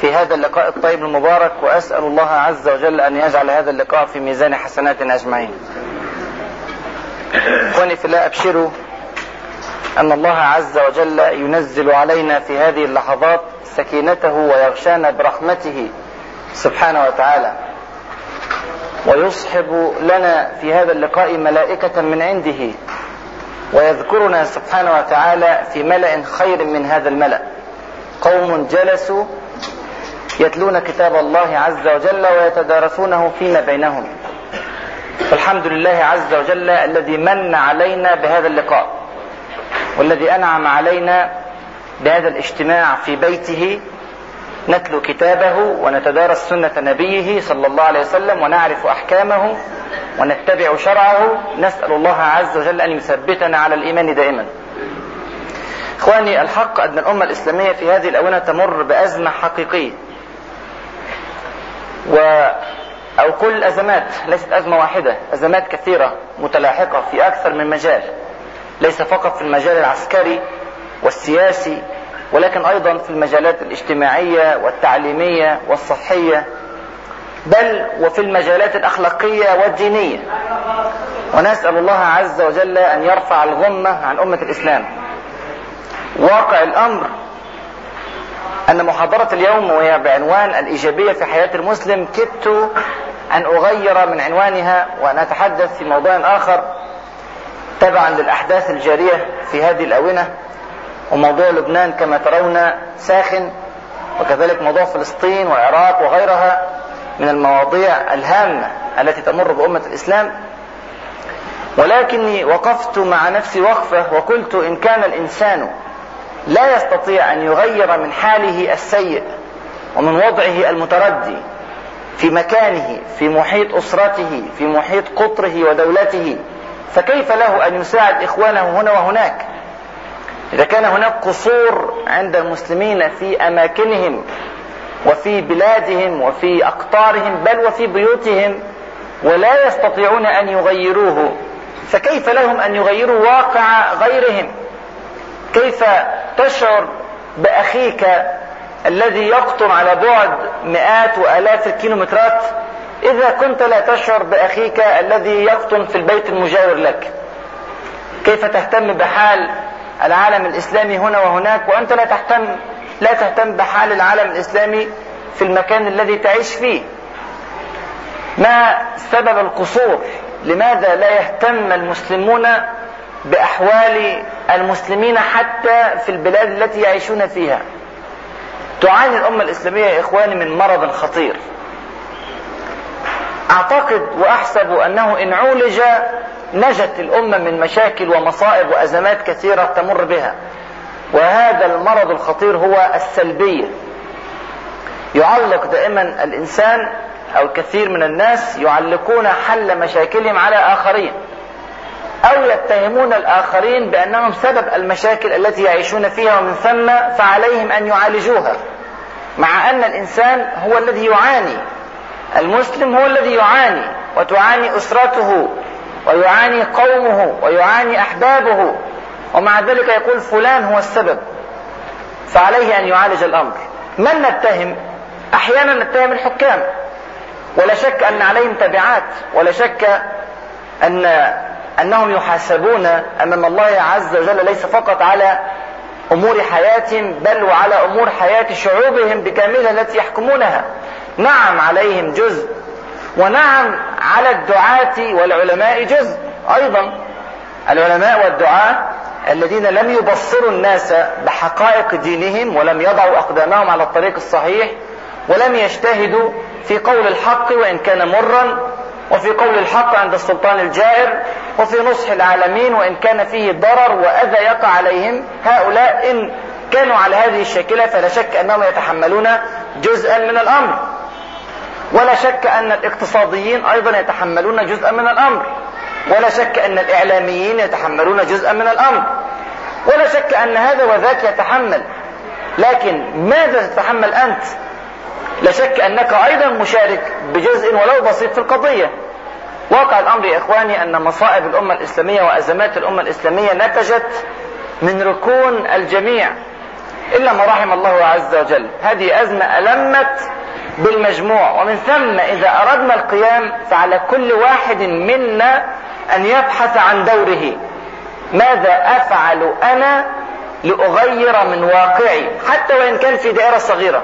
في هذا اللقاء الطيب المبارك وأسأل الله عز وجل أن يجعل هذا اللقاء في ميزان حسناتنا أجمعين. إخواني في الله أبشروا أن الله عز وجل ينزل علينا في هذه اللحظات سكينته ويغشانا برحمته سبحانه وتعالى. ويصحب لنا في هذا اللقاء ملائكة من عنده ويذكرنا سبحانه وتعالى في ملأ خير من هذا الملأ. قوم جلسوا يتلون كتاب الله عز وجل ويتدارسونه فيما بينهم. فالحمد لله عز وجل الذي من علينا بهذا اللقاء والذي أنعم علينا بهذا الاجتماع في بيته نتلو كتابه ونتدارس سنة نبيه صلى الله عليه وسلم ونعرف أحكامه ونتبع شرعه نسأل الله عز وجل أن يثبتنا على الإيمان دائما. إخواني الحق أن الأمة الإسلامية في هذه الأونة تمر بأزمة حقيقية. و أو كل الأزمات ليست أزمة واحدة أزمات كثيرة متلاحقة في أكثر من مجال ليس فقط في المجال العسكري والسياسي ولكن أيضا في المجالات الاجتماعية والتعليمية والصحية بل وفي المجالات الأخلاقية والدينية. ونسأل الله عز وجل أن يرفع الغمة عن أمة الإسلام. واقع الأمر أن محاضرة اليوم وهي بعنوان الإيجابية في حياة المسلم. كدت أن أغير من عنوانها وأن أتحدث في موضوع آخر تبعا للأحداث الجارية في هذه الأونة وموضوع لبنان كما ترون ساخن وكذلك موضوع فلسطين والعراق وغيرها من المواضيع الهامة التي تمر بأمة الإسلام. ولكني وقفت مع نفسي وقفة وقلت إن كان الإنسان لا يستطيع أن يغير من حاله السيء ومن وضعه المتردي في مكانه في محيط أسرته في محيط قطره ودولته. فكيف له أن يساعد إخوانه هنا وهناك؟ إذا كان هناك قصور عند المسلمين في أماكنهم وفي بلادهم وفي أقطارهم بل وفي بيوتهم ولا يستطيعون أن يغيروه فكيف لهم أن يغيروا واقع غيرهم؟ كيف تشعر بأخيك الذي يقطن على بعد مئات وآلاف الكيلومترات إذا كنت لا تشعر بأخيك الذي يقطن في البيت المجاور لك؟ كيف تهتم بحال العالم الإسلامي هنا وهناك؟ وأنت لا تهتم لا تهتم بحال العالم الإسلامي في المكان الذي تعيش فيه. ما سبب القصور؟ لماذا لا يهتم المسلمون بأحوال المسلمين حتى في البلاد التي يعيشون فيها. تعاني الأمة الإسلامية يا إخواني من مرض خطير. أعتقد وأحسب أنه إن عولج نجت الأمة من مشاكل ومصائب وأزمات كثيرة تمر بها. وهذا المرض الخطير هو السلبية. يعلق دائما الإنسان أو الكثير من الناس يعلقون حل مشاكلهم على آخرين. أو يتهمون الآخرين بأنهم سبب المشاكل التي يعيشون فيها ومن ثم فعليهم أن يعالجوها. مع أن الإنسان هو الذي يعاني. المسلم هو الذي يعاني وتعاني أسرته ويعاني قومه ويعاني أحبابه ومع ذلك يقول فلان هو السبب. فعليه أن يعالج الأمر. من نتهم؟ أحيانا نتهم الحكام. ولا شك أن عليهم تبعات ولا شك أن أنهم يحاسبون أمام الله عز وجل ليس فقط على أمور حياتهم بل وعلى أمور حياة شعوبهم بكاملها التي يحكمونها. نعم عليهم جزء ونعم على الدعاة والعلماء جزء أيضا. العلماء والدعاة الذين لم يبصروا الناس بحقائق دينهم ولم يضعوا أقدامهم على الطريق الصحيح ولم يجتهدوا في قول الحق وإن كان مرا وفي قول الحق عند السلطان الجائر وفي نصح العالمين وإن كان فيه ضرر وأذى يقع عليهم هؤلاء إن كانوا على هذه الشاكلة فلا شك أنهم يتحملون جزءا من الأمر. ولا شك أن الاقتصاديين أيضا يتحملون جزءا من الأمر. ولا شك أن الإعلاميين يتحملون جزءا من الأمر. ولا شك أن هذا وذاك يتحمل. لكن ماذا تتحمل أنت؟ لا شك أنك أيضا مشارك بجزء ولو بسيط في القضية. واقع الأمر يا إخواني أن مصائب الأمة الإسلامية وأزمات الأمة الإسلامية نتجت من ركون الجميع. إلا ما رحم الله عز وجل. هذه أزمة ألمت بالمجموع. ومن ثم إذا أردنا القيام فعلى كل واحد منا أن يبحث عن دوره. ماذا أفعل أنا لأغير من واقعي؟ حتى وإن كان في دائرة صغيرة.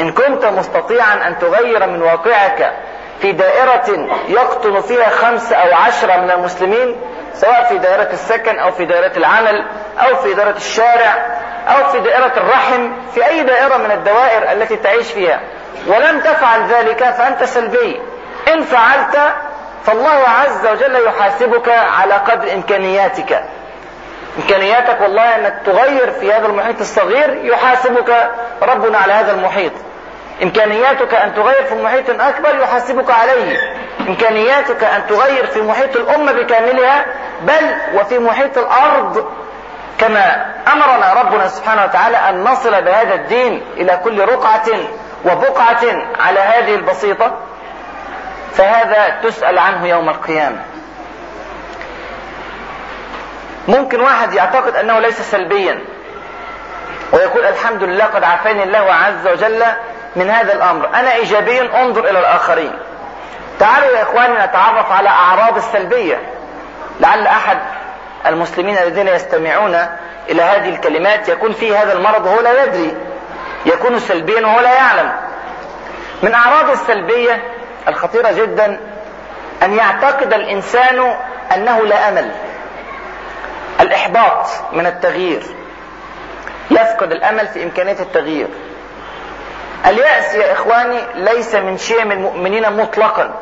إن كنت مستطيعا أن تغير من واقعك في دائرة يقطن فيها خمس أو عشرة من المسلمين سواء في دائرة السكن أو في دائرة العمل أو في دائرة الشارع أو في دائرة الرحم في أي دائرة من الدوائر التي تعيش فيها. ولم تفعل ذلك فأنت سلبي. إن فعلت فالله عز وجل يحاسبك على قدر إمكانياتك. إمكانياتك والله أنك تغير في هذا المحيط الصغير يحاسبك ربنا على هذا المحيط. إمكانياتك أن تغير في محيط أكبر يحاسبك عليه. إمكانياتك أن تغير في محيط الأمة بكاملها بل وفي محيط الأرض. كما أمرنا ربنا سبحانه وتعالى أن نصل بهذا الدين إلى كل رقعة وبقعة على هذه البسيطة. فهذا تسأل عنه يوم القيامة. ممكن واحد يعتقد أنه ليس سلبيا ويقول الحمد لله قد عافاني الله عز وجل من هذا الأمر. أنا إيجابي أنظر إلى الآخرين. تعالوا يا إخواني نتعرف على أعراض السلبية. لعل أحد المسلمين الذين يستمعون إلى هذه الكلمات يكون فيه هذا المرض وهو لا يدري. يكون سلبيا وهو لا يعلم. من أعراض السلبية الخطيرة جدا أن يعتقد الإنسان أنه لا أمل. الإحباط من التغيير. يفقد الأمل في إمكانية التغيير. اليأس يا إخواني ليس من شيء من المؤمنين مطلقا.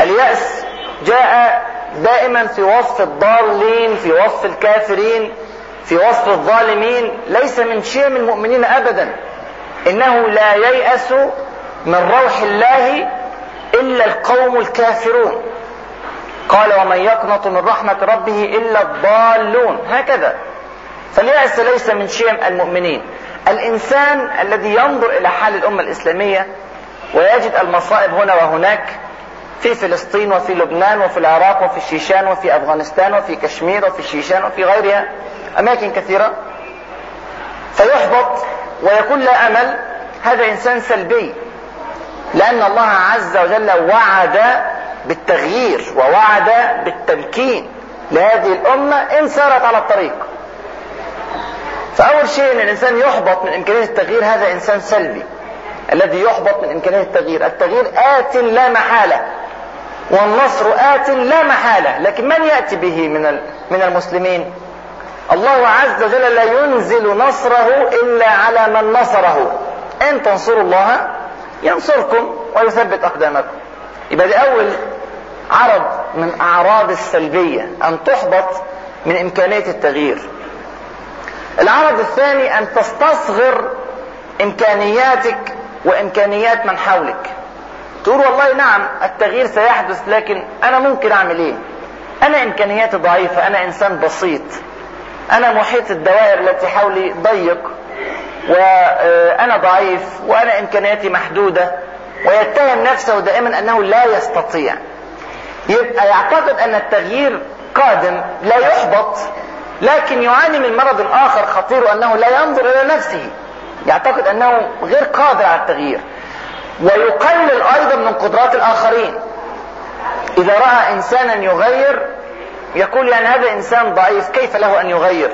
اليأس جاء دائما في وصف الضالين في وصف الكافرين في وصف الظالمين. ليس من شيء من المؤمنين أبدا. إنه لا ييأس من روح الله إلا القوم الكافرون. قال ومن يقنط من رحمة ربه إلا الضالون. هكذا. فاليأس ليس من شيم المؤمنين. الإنسان الذي ينظر إلى حال الأمة الإسلامية ويجد المصائب هنا وهناك في فلسطين وفي لبنان وفي العراق وفي الشيشان وفي أفغانستان وفي كشمير وفي الشيشان وفي غيرها أماكن كثيرة. فيحبط ويكون لا أمل. هذا إنسان سلبي. لأن الله عز وجل وعد بالتغيير ووعد بالتمكين. لهذه الأمة إن سارت على الطريق. فأول شيء أن الإنسان يحبط من إمكانية التغيير هذا إنسان سلبي. الذي يحبط من إمكانية التغيير. التغيير آت لا محالة. والنصر آت لا محالة. لكن من يأتي به من من المسلمين؟ الله عز وجل لا ينزل نصره إلا على من نصره. إن تنصروا الله ينصركم ويثبت أقدامكم. يبقى دي أول عرض من أعراض السلبية أن تحبط من إمكانية التغيير. العرض الثاني أن تستصغر إمكانياتك وإمكانيات من حولك. تقول والله نعم التغيير سيحدث لكن أنا ممكن أعمل إيه؟ أنا إمكانياتي ضعيفة أنا إنسان بسيط. أنا محيط الدوائر التي حولي ضيق وأنا ضعيف وأنا إمكانياتي محدودة. ويتهم نفسه دائما أنه لا يستطيع. يبقى يعتقد أن التغيير قادم لا يحبط لكن يعاني من مرض آخر خطير أنه لا ينظر إلى نفسه. يعتقد أنه غير قادر على التغيير. ويقلل أيضا من قدرات الآخرين. إذا رأى إنسانا يغير يقول يعني هذا إنسان ضعيف كيف له أن يغير؟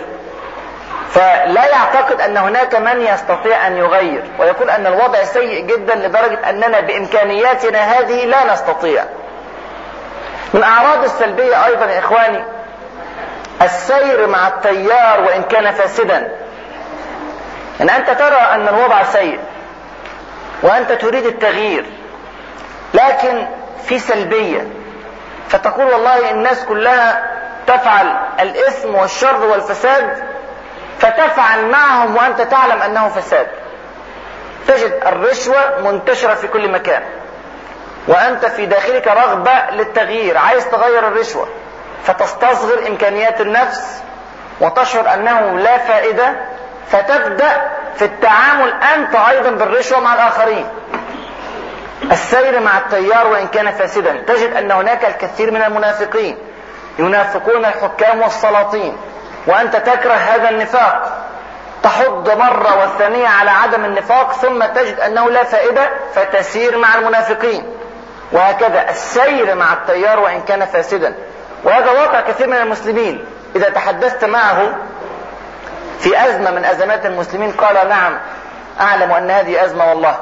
فلا يعتقد أن هناك من يستطيع أن يغير ويقول أن الوضع سيء جدا لدرجة أننا بإمكانياتنا هذه لا نستطيع. من أعراض السلبية أيضا يا إخواني السير مع التيار وإن كان فاسدا. أن أنت ترى أن الوضع سيء وأنت تريد التغيير لكن في سلبية. فتقول والله الناس كلها تفعل الإثم والشر والفساد فتفعل معهم وأنت تعلم أنه فساد. تجد الرشوة منتشرة في كل مكان. وأنت في داخلك رغبة للتغيير عايز تغير الرشوة. فتستصغر إمكانيات النفس وتشعر أنه لا فائدة. فتبدأ في التعامل أنت أيضا بالرشوة مع الآخرين. السير مع التيار وإن كان فاسدا. تجد أن هناك الكثير من المنافقين. ينافقون الحكام والسلاطين. وأنت تكره هذا النفاق. تحض مرة والثانية على عدم النفاق ثم تجد أنه لا فائدة فتسير مع المنافقين. وهكذا السير مع التيار وإن كان فاسدا. وهذا واقع كثير من المسلمين. إذا تحدثت معه في أزمة من أزمات المسلمين قال نعم أعلم أن هذه أزمة والله.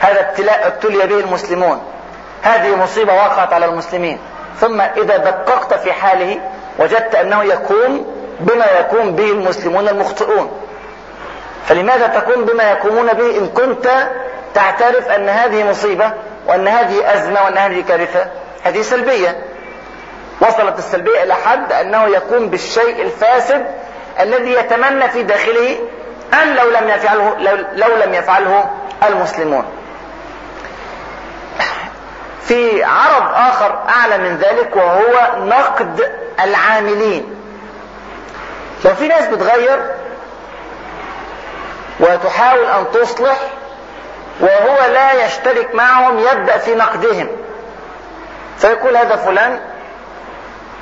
هذا ابتلاء ابتلي به المسلمون. هذه مصيبة وقعت على المسلمين. ثم إذا دققت في حاله وجدت أنه يقوم بما يقوم به المسلمون المخطئون. فلماذا تقوم بما يقومون به إن كنت تعترف أن هذه مصيبة وأن هذه أزمة وأن هذه كارثة؟ هذه سلبية. وصلت السلبية إلى حد أنه يقوم بالشيء الفاسد الذي يتمنى في داخله أن لو لم يفعله لو, لو لم يفعله المسلمون. في عرض آخر أعلى من ذلك وهو نقد العاملين. لو في ناس بتغير وتحاول أن تصلح وهو لا يشترك معهم يبدأ في نقدهم. فيقول هذا فلان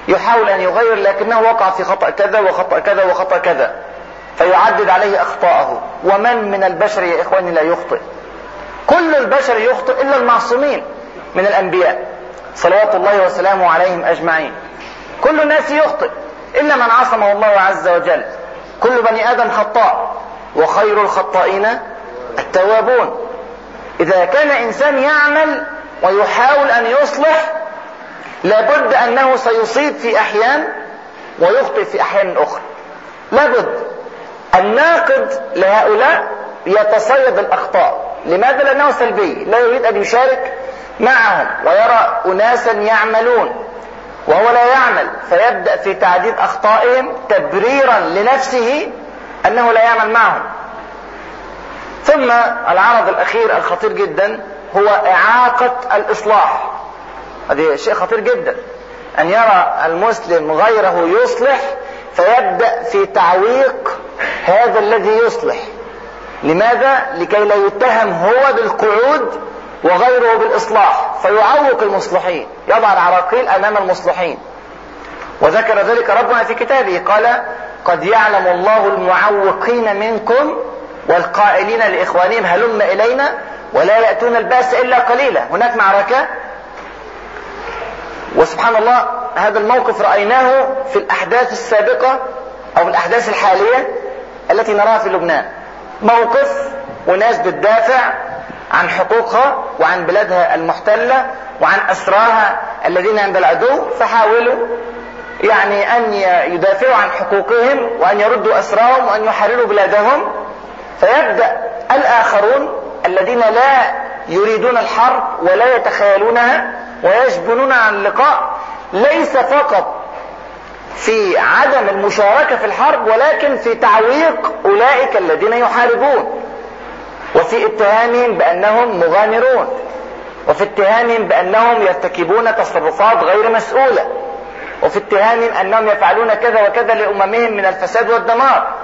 يحاول أن يغير لكنه وقع في خطأ كذا وخطأ كذا وخطأ كذا فيعدد عليه أخطاءه. ومن من البشر يا إخواني لا يخطئ؟ كل البشر يخطئ إلا المعصومين من الأنبياء. صلوات الله وسلامه عليهم أجمعين. كل الناس يخطئ. إلا من عصمه الله عز وجل. كل بني آدم خطاء وخير الخطائين التوابون. إذا كان إنسان يعمل ويحاول أن يصلح لابد أنه سيصيب في أحيان ويخطئ في أحيان أخرى. لابد. الناقد لهؤلاء يتصيد الأخطاء. لماذا؟ لأنه سلبي. لا يريد أن يشارك معهم ويرى أناسا يعملون. وهو لا يعمل فيبدأ في تعديد أخطائهم تبريرا لنفسه أنه لا يعمل معهم. ثم العرض الأخير الخطير جدا هو إعاقة الإصلاح. هذه شيء خطير جدا. أن يرى المسلم غيره يصلح فيبدأ في تعويق هذا الذي يصلح. لماذا؟ لكي لا يتهم هو بالقعود وغيره بالإصلاح فيعوق المصلحين يضع العراقيل أمام المصلحين. وذكر ذلك ربنا في كتابه قال قد يعلم الله المعوقين منكم والقائلين لإخوانهم هلم إلينا؟ ولا يأتون البأس إلا قليلا. هناك معركة. وسبحان الله هذا الموقف رأيناه في الأحداث السابقة أو الأحداث الحالية التي نراها في لبنان. موقف وناس بتدافع عن حقوقها وعن بلادها المحتلة وعن أسراها الذين عند العدو فحاولوا يعني أن يدافعوا عن حقوقهم وأن يردوا أسراهم وأن يحرروا بلادهم. فيبدأ الآخرون الذين لا يريدون الحرب ولا يتخيلونها ويجبنون عن اللقاء ليس فقط في عدم المشاركة في الحرب ولكن في تعويق أولئك الذين يحاربون. وفي اتهامهم بأنهم مغامرون وفي اتهامهم بأنهم يرتكبون تصرفات غير مسؤولة وفي اتهامهم أنهم يفعلون كذا وكذا لأممهم من الفساد والدمار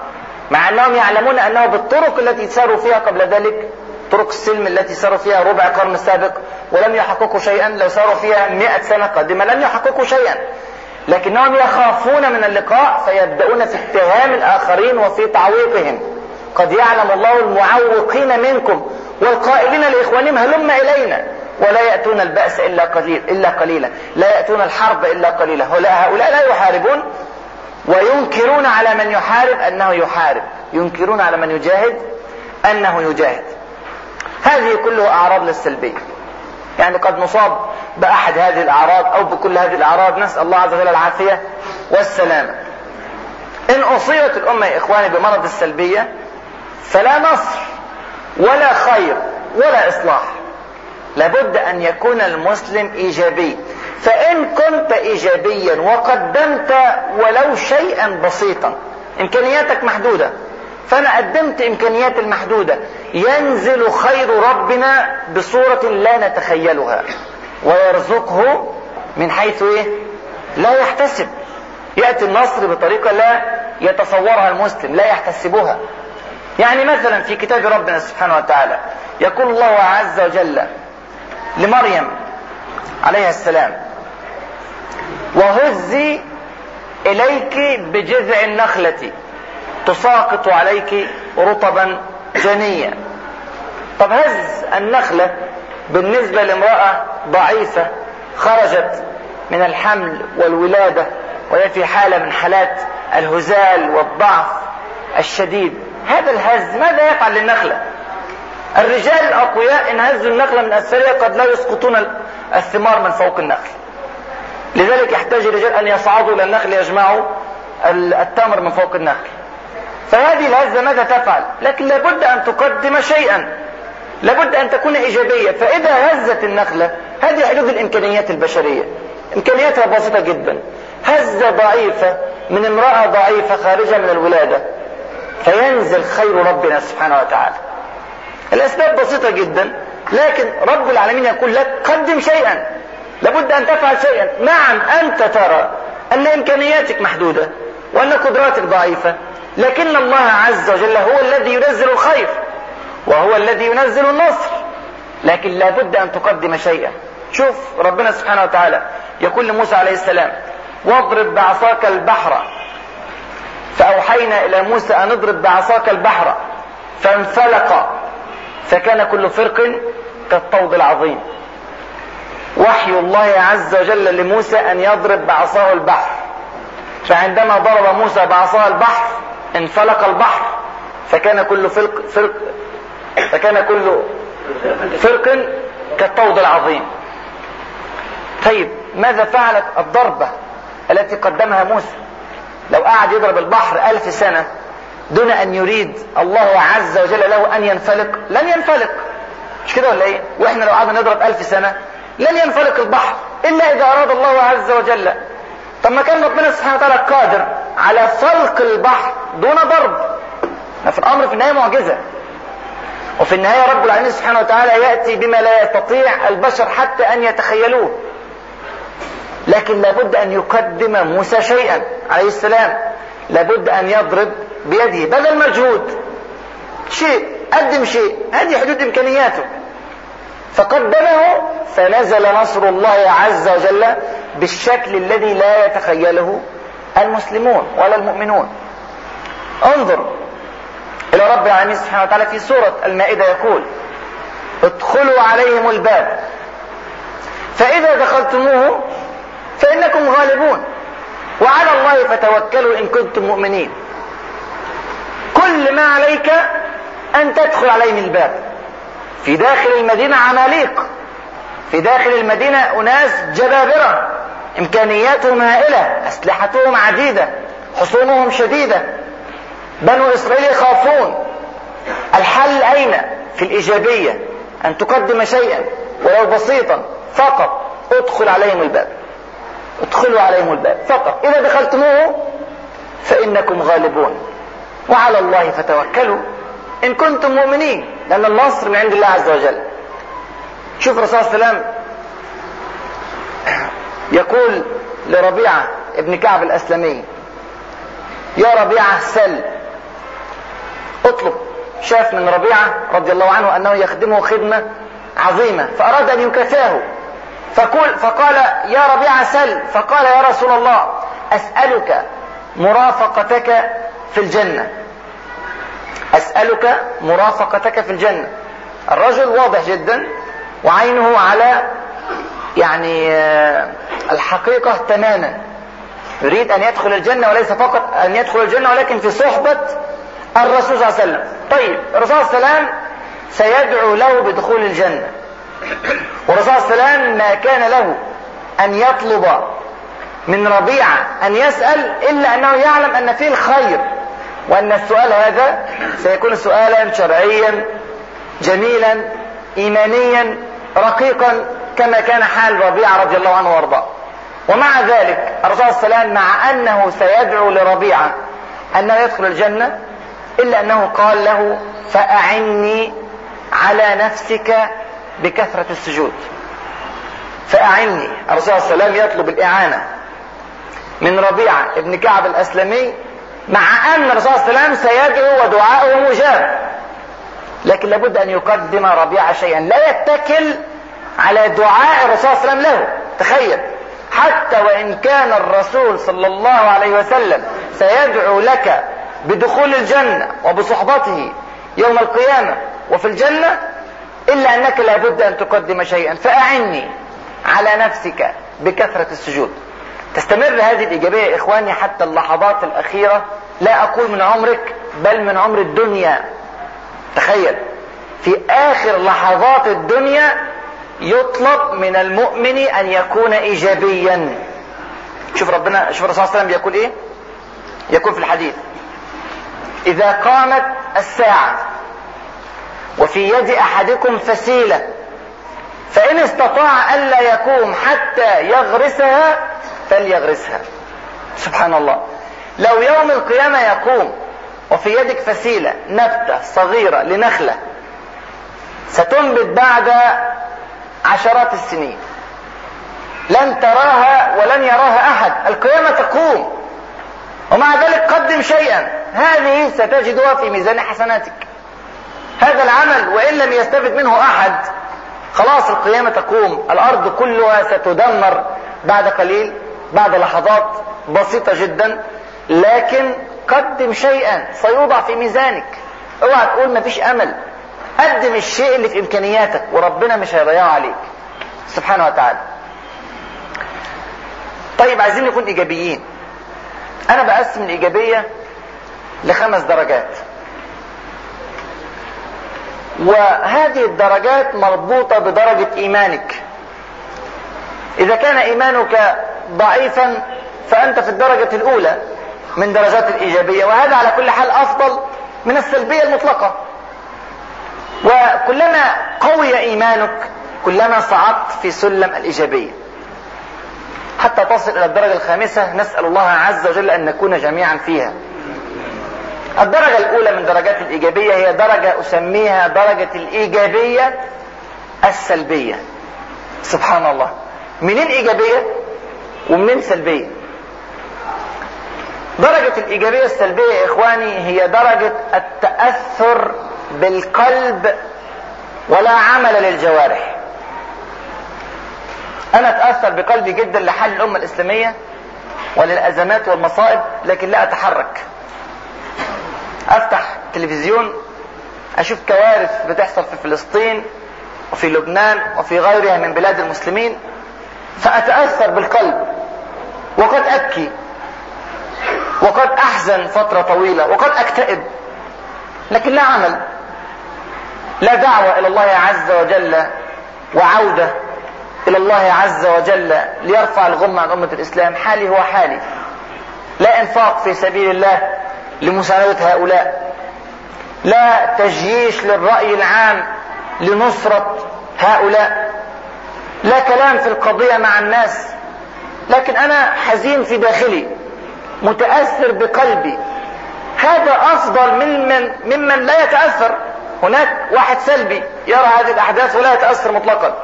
مع أنهم يعلمون أنه بالطرق التي ساروا فيها قبل ذلك طرق السلم التي ساروا فيها ربع قرن سابق ولم يحققوا شيئا لو ساروا فيها مئة سنة قادمة لم يحققوا شيئا. لكنهم يخافون من اللقاء فيبدأون في اتهام الآخرين وفي تعويقهم. قد يعلم الله المعوقين منكم والقائلين لإخوانهم هلم إلينا ولا يأتون البأس إلا قليل إلا قليلا. لا يأتون الحرب إلا قليلا. هؤلاء لا يحاربون وينكرون على من يحارب أنه يحارب. ينكرون على من يجاهد أنه يجاهد. هذه كلها أعراض للسلبية. يعني قد نصاب بأحد هذه الأعراض أو بكل هذه الأعراض. نسأل الله عز وجل العافية والسلامة. إن أصيبت الأمة يا إخواني بمرض السلبية فلا نصر ولا خير ولا إصلاح. لابد أن يكون المسلم إيجابي. فإن كنت إيجابيا وقدمت ولو شيئا بسيطا إمكانياتك محدودة. فأنا قدمت إمكانياتي المحدودة. ينزل خير ربنا بصورة لا نتخيلها ويرزقه من حيث إيه؟ لا يحتسب. يأتي النصر بطريقة لا يتصورها المسلم لا يحتسبها. يعني مثلا في كتاب ربنا سبحانه وتعالى يقول الله عز وجل لمريم عليها السلام وهزي إليك بجذع النخلة تساقط عليك رطبا جنيا طب هز النخلة بالنسبة لامرأة ضعيفة خرجت من الحمل والولادة وهي في حالة من حالات الهزال والضعف الشديد. هذا الهز ماذا يفعل للنخلة؟ الرجال الأقوياء إن هزوا النخلة من أسفلها قد لا يسقطون الثمار من فوق النخل. لذلك يحتاج الرجال أن يصعدوا إلى النخل يجمعوا التمر من فوق النخل. فهذه الهزة ماذا تفعل؟ لكن لابد أن تقدم شيئا. لابد أن تكون إيجابية. فإذا هزت النخلة هذه حدود الإمكانيات البشرية. إمكانياتها بسيطة جدا. هزة ضعيفة من امرأة ضعيفة خارجة من الولادة. فينزل خير ربنا سبحانه وتعالى. الأسباب بسيطة جدا لكن رب العالمين يقول لك قدم شيئا. لابد أن تفعل شيئا. نعم أنت ترى أن إمكانياتك محدودة وأن قدراتك ضعيفة لكن الله عز وجل هو الذي ينزل الخير وهو الذي ينزل النصر. لكن لابد أن تقدم شيئا. شوف ربنا سبحانه وتعالى يقول لموسى عليه السلام واضرب بعصاك البحر فأوحينا إلى موسى أن اضرب بعصاك البحر فانفلق فكان كل فرق كالطود العظيم. وحي الله عز وجل لموسى أن يضرب بعصاه البحر. فعندما ضرب موسى بعصاه البحر انفلق البحر فكان كل فرق, فرق فكان كل فرق كالطود العظيم. طيب ماذا فعلت الضربة التي قدمها موسى؟ لو قعد يضرب البحر ألف سنة دون أن يريد الله عز وجل له أن ينفلق لن ينفلق. مش كده ولا إيه؟ وإحنا لو قعدنا نضرب ألف سنة لن ينفلق البحر إلا إذا أراد الله عز وجل. طب ما كان ربنا سبحانه وتعالى قادر على فلق البحر دون ضرب. في الأمر في النهاية معجزة. وفي النهاية رب العالمين سبحانه وتعالى يأتي بما لا يستطيع البشر حتى أن يتخيلوه. لكن لابد أن يقدم موسى شيئا عليه السلام. لابد أن يضرب بيده. بدل مجهود شيء. قدم شيء. هذه حدود إمكانياته. فقدمه فنزل نصر الله عز وجل بالشكل الذي لا يتخيله المسلمون ولا المؤمنون. انظر إلى رب العالمين سبحانه وتعالى في سورة المائدة يقول ادخلوا عليهم الباب. فإذا دخلتموه فإنكم غالبون. وعلى الله فتوكلوا إن كنتم مؤمنين. كل ما عليك أن تدخل عليهم الباب. في داخل المدينة عماليق. في داخل المدينة أناس جبابرة. إمكانياتهم هائلة أسلحتهم عديدة. حصونهم شديدة. بنو إسرائيل يخافون. الحل أين؟ في الإيجابية. أن تقدم شيئا. ولو بسيطا. فقط. ادخل عليهم الباب. ادخلوا عليهم الباب. فقط. إذا دخلتموه فإنكم غالبون. وعلى الله فتوكلوا. إن كنتم مؤمنين. لأن النصر من عند الله عز وجل. شوف الرسول صلى الله عليه وسلم يقول لربيعة ابن كعب الأسلمي يا ربيعة سل. اطلب. شاف من ربيعة رضي الله عنه أنه يخدمه خدمة عظيمة. فأراد أن يكافئه فقل فقال يا ربيعة سل. فقال يا رسول الله أسألك مرافقتك في الجنة. أسألك مرافقتك في الجنة. الرجل واضح جدا وعينه على يعني الحقيقة تماما. يريد أن يدخل الجنة وليس فقط أن يدخل الجنة ولكن في صحبة الرسول صلى الله عليه وسلم. طيب الرسول صلى الله عليه وسلم سيدعو له بدخول الجنة. والرسول صلى الله عليه وسلم ما كان له أن يطلب من ربيعة أن يسأل إلا أنه يعلم أن فيه الخير وأن السؤال هذا سيكون سؤالا شرعيا جميلا إيمانيا رقيقا كما كان حال ربيعة رضي الله عنه وأرضاه. ومع ذلك الرسول صلى الله عليه وسلم مع أنه سيدعو لربيعة أنه يدخل الجنة إلا أنه قال له فأعني على نفسك بكثرة السجود. فأعني الرسول صلى الله عليه وسلم يطلب الإعانة من ربيعة ابن كعب الأسلمي مع أن الرسول صلى الله عليه وسلم سيدعو ودعاؤه مجاب. لكن لابد أن يقدم ربيعة شيئا. لا يتكل على دعاء الرسول صلى الله عليه وسلم له. تخيل. حتى وإن كان الرسول صلى الله عليه وسلم سيدعو لك بدخول الجنة وبصحبته يوم القيامة وفي الجنة إلا أنك لابد أن تقدم شيئا. فأعني على نفسك بكثرة السجود. تستمر هذه الإيجابية يا إخواني حتى اللحظات الأخيرة. لا أقول من عمرك بل من عمر الدنيا. تخيل. في آخر لحظات الدنيا يطلب من المؤمن أن يكون إيجابيا. شوف ربنا شوف الرسول صلى الله عليه وسلم يقول إيه؟ يقول في الحديث. إذا قامت الساعة وفي يد أحدكم فسيلة فإن استطاع ألا يقوم حتى يغرسها فليغرسها. سبحان الله. لو يوم القيامة يقوم وفي يدك فسيلة نبتة صغيرة لنخلة ستنبت بعد عشرات السنين. لن تراها ولن يراها أحد. القيامة تقوم. ومع ذلك قدم شيئا. هذه ستجدها في ميزان حسناتك. هذا العمل وإن لم يستفد منه أحد خلاص القيامة تقوم الأرض كلها ستدمر بعد قليل بعد لحظات بسيطة جدا لكن قدم شيئا سيوضع في ميزانك. اوعى تقول مفيش أمل. قدم الشيء اللي في إمكانياتك وربنا مش هيضيعه عليك. سبحانه وتعالى. طيب عايزين نكون إيجابيين. أنا بقسم الإيجابية لخمس درجات. وهذه الدرجات مربوطة بدرجة إيمانك. إذا كان إيمانك ضعيفا فأنت في الدرجة الأولى من درجات الإيجابية وهذا على كل حال أفضل من السلبية المطلقة. وكلما قوي إيمانك كلما صعدت في سلم الإيجابية. حتى تصل إلى الدرجة الخامسة نسأل الله عز وجل أن نكون جميعا فيها. الدرجة الأولى من درجات الإيجابية هي درجة أسميها درجة الإيجابية السلبية. سبحان الله. منين إيجابية؟ ومنين سلبية؟ درجة الإيجابية السلبية يا إخواني هي درجة التأثر بالقلب ولا عمل للجوارح. أنا أتأثر بقلبي جدا لحل الأمة الإسلامية وللأزمات والمصائب لكن لا أتحرك. أفتح تلفزيون أشوف كوارث بتحصل في فلسطين وفي لبنان وفي غيرها من بلاد المسلمين فأتأثر بالقلب وقد أبكي وقد أحزن فترة طويلة وقد أكتئب لكن لا عمل لا دعوة إلى الله عز وجل وعودة إلى الله عز وجل ليرفع الغم عن أمة الإسلام حالي هو حالي لا إنفاق في سبيل الله لمساندة هؤلاء. لا تجييش للرأي العام لنصرة هؤلاء. لا كلام في القضية مع الناس. لكن أنا حزين في داخلي متأثر بقلبي. هذا أفضل ممن ممن لا يتأثر. هناك واحد سلبي يرى هذه الأحداث ولا يتأثر مطلقا.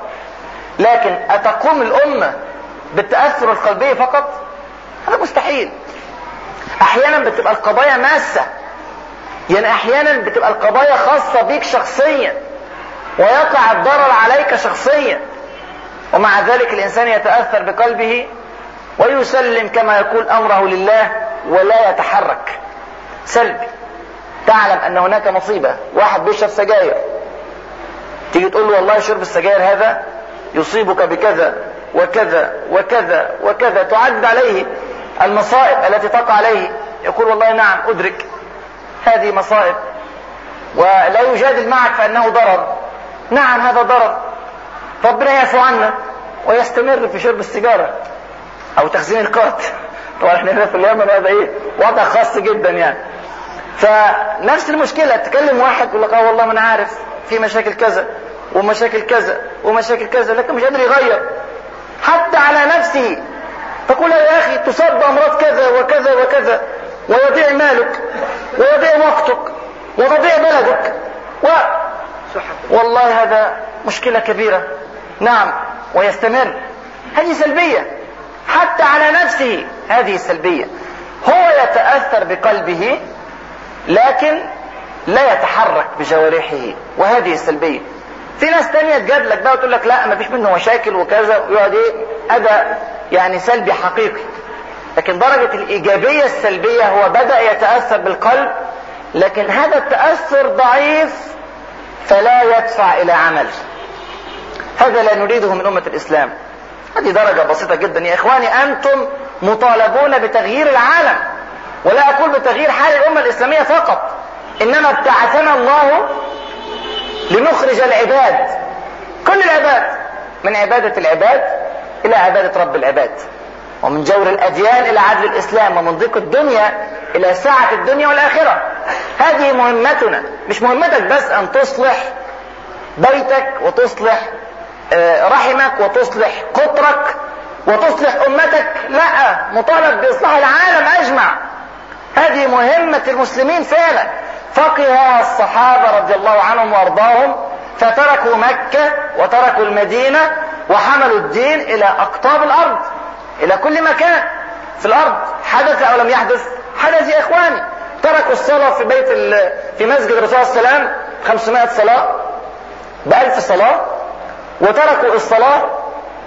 لكن أتقوم الأمة بالتأثر القلبي فقط؟ هذا مستحيل. أحيانا بتبقى القضايا ماسة. يعني أحيانا بتبقى القضايا خاصة بيك شخصيا. ويقع الضرر عليك شخصيا. ومع ذلك الإنسان يتأثر بقلبه ويسلم كما يقول أمره لله ولا يتحرك. سلبي. تعلم أن هناك مصيبة. واحد بيشرب سجاير. تيجي تقول له والله شرب السجاير هذا يصيبك بكذا وكذا وكذا وكذا. تعد عليه. المصائب التي تقع عليه. يقول والله نعم أدرك هذه مصائب. ولا يجادل معك فإنه ضرر. نعم هذا ضرر. ربنا يعفو عنا ويستمر في شرب السيجارة أو تخزين القات. طبعا إحنا هنا في اليمن هذا إيه؟ وضع خاص جدا يعني. فنفس المشكلة تكلم واحد يقول لك آه والله ما أنا عارف في مشاكل كذا ومشاكل كذا ومشاكل كذا لكن مش قادر يغير. حتى على نفسه تقول يا أخي تصاب بامراض كذا وكذا وكذا ويضيع مالك ويضيع وقتك وتضيع بلدك و والله هذا مشكلة كبيرة. نعم ويستمر. هذه سلبية. حتى على نفسه هذه السلبية. هو يتأثر بقلبه لكن لا يتحرك بجوارحه. وهذه السلبية. في ناس تانية تجاب لك بقى وتقول لك لا ما فيش منه مشاكل وكذا ويقعد إيه؟ اداء يعني سلبي حقيقي. لكن درجة الإيجابية السلبية هو بدأ يتأثر بالقلب لكن هذا التأثر ضعيف فلا يدفع إلى عمل. هذا لا نريده من أمة الإسلام. هذه درجة بسيطة جدا. يا إخواني أنتم مطالبون بتغيير العالم ولا أقول بتغيير حال الأمة الإسلامية فقط إنما ابتعثنا الله لنخرج العباد. كل العباد. من عبادة العباد إلى عبادة رب العباد. ومن جور الأديان إلى عدل الإسلام. ومن ضيق الدنيا إلى سعة الدنيا والآخرة. هذه مهمتنا. مش مهمتك بس أن تصلح بيتك وتصلح رحمك وتصلح قطرك وتصلح أمتك. لا مطالب بإصلاح العالم أجمع. هذه مهمة المسلمين فعلا. فقه الصحابة رضي الله عنهم وأرضاهم فتركوا مكة وتركوا المدينة وحملوا الدين إلى أقطاب الأرض إلى كل مكان في الأرض حدث أو لم يحدث حدث يا إخواني. تركوا الصلاة في بيت في مسجد الرسول صلى الله عليه وسلم 500 صلاة بألف صلاة وتركوا الصلاة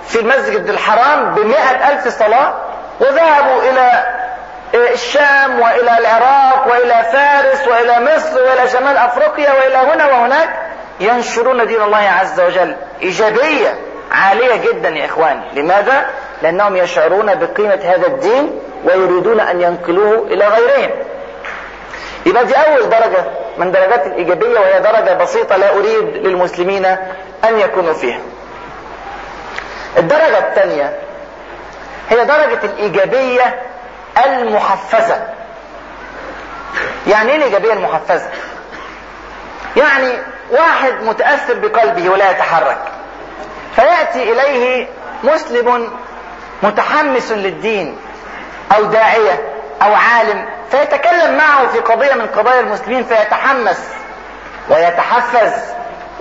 في المسجد الحرام بمئة ألف صلاة وذهبوا إلى الشام وإلى العراق وإلى فارس وإلى مصر وإلى شمال أفريقيا وإلى هنا وهناك ينشرون دين الله عز وجل. إيجابية عالية جدا يا إخواني. لماذا؟ لأنهم يشعرون بقيمة هذا الدين ويريدون أن ينقلوه إلى غيرهم. يبقى دي أول درجة من درجات الإيجابية وهي درجة بسيطة لا أريد للمسلمين أن يكونوا فيها. الدرجة الثانية هي درجة الإيجابية المحفزة. يعني إيه الإيجابية المحفزة؟ يعني واحد متأثر بقلبه ولا يتحرك فيأتي إليه مسلم متحمس للدين أو داعية أو عالم فيتكلم معه في قضية من قضايا المسلمين فيتحمس ويتحفز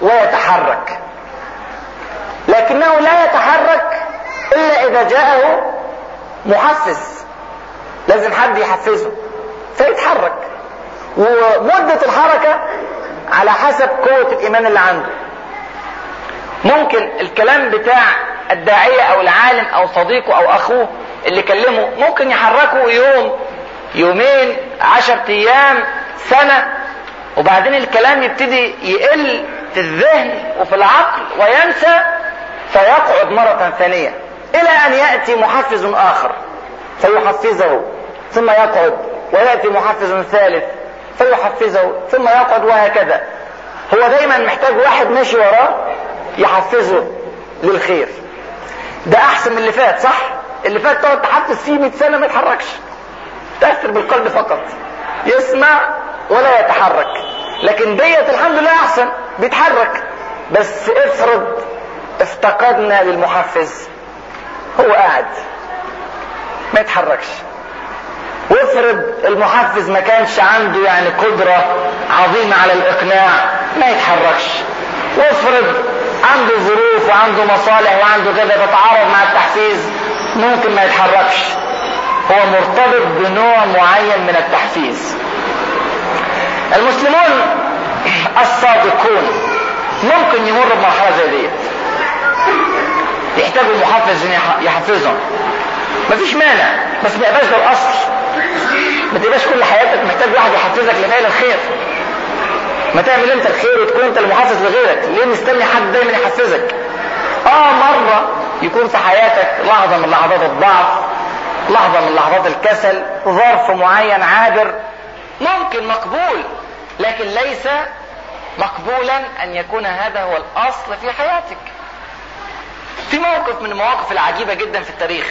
ويتحرك. لكنه لا يتحرك إلا إذا جاءه محفز. لازم حد يحفزه فيتحرك. ومدة الحركة على حسب قوة الإيمان اللي عنده. ممكن الكلام بتاع الداعية أو العالم أو صديقه أو أخوه اللي كلمه ممكن يحركه يوم يومين عشر أيام سنة وبعدين الكلام يبتدي يقل في الذهن وفي العقل وينسى فيقعد مرة ثانية إلى أن يأتي محفز آخر. فيحفزه ثم يقعد. ويأتي محفز ثالث فيحفزه ثم يقعد وهكذا. هو دايما محتاج واحد ماشي وراه يحفزه للخير. ده أحسن من اللي فات صح؟ اللي فات تقعد تحفز فيه 100 سنة ما يتحركش. تأثر بالقلب فقط. يسمع ولا يتحرك. لكن ديت الحمد لله أحسن. بيتحرك. بس افرض افتقدنا للمحفز. هو قاعد. ما يتحركش. وافرض المحفز ما كانش عنده يعني قدرة عظيمة على الإقناع ما يتحركش. وافرض عنده ظروف وعنده مصالح وعنده كذا تتعارض مع التحفيز ممكن ما يتحركش. هو مرتبط بنوع معين من التحفيز. المسلمون الصادقون ممكن يمر بمرحلة زي ديت. يحتاجوا محفز يحفزهم. مفيش مانع بس ما يبقاش ده الاصل ما تبقاش كل حياتك محتاج واحد يحفزك لفعل الخير. ما تعمل انت الخير وتكون انت المحفز لغيرك. ليه مستني حد دايما يحفزك؟ آه مرة يكون في حياتك لحظة من لحظات الضعف لحظة من لحظات الكسل ظرف معين عابر ممكن مقبول لكن ليس مقبولا أن يكون هذا هو الأصل في حياتك. في موقف من المواقف العجيبة جدا في التاريخ.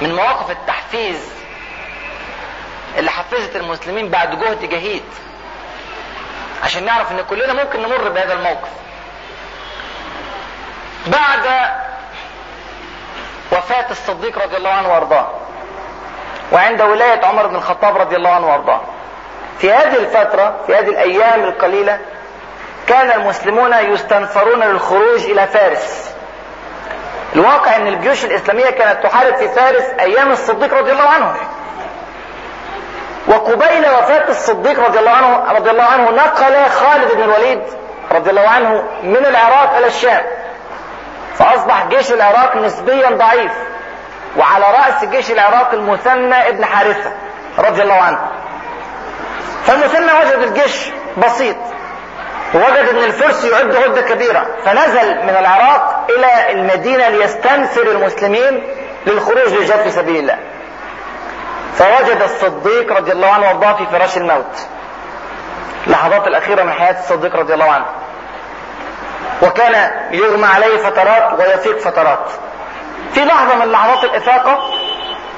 من مواقف التحفيز اللي حفزت المسلمين بعد جهد جهيد. عشان نعرف إن كلنا ممكن نمر بهذا الموقف. بعد وفاة الصديق رضي الله عنه وأرضاه وعند ولاية عمر بن الخطاب رضي الله عنه وأرضاه. في هذه الفترة في هذه الأيام القليلة كان المسلمون يستنفرون للخروج إلى فارس. الواقع أن الجيوش الإسلامية كانت تحارب في فارس أيام الصديق رضي الله عنه. وقبيل وفاة الصديق رضي الله عنه رضي الله عنه نقل خالد بن الوليد رضي الله عنه من العراق إلى الشام. فأصبح جيش العراق نسبيا ضعيف وعلى رأس جيش العراق المثنى ابن حارثة رضي الله عنه. فالمثنى وجد الجيش بسيط. ووجد إن الفرس يعد عدة كبيرة. فنزل من العراق إلى المدينة ليستنفر المسلمين للخروج للجهاد في سبيل الله. فوجد الصديق رضي الله عنه وارضاه في فراش الموت. اللحظات الأخيرة من حياة الصديق رضي الله عنه. وكان يغمى عليه فترات ويفيق فترات. في لحظة من لحظات الإفاقة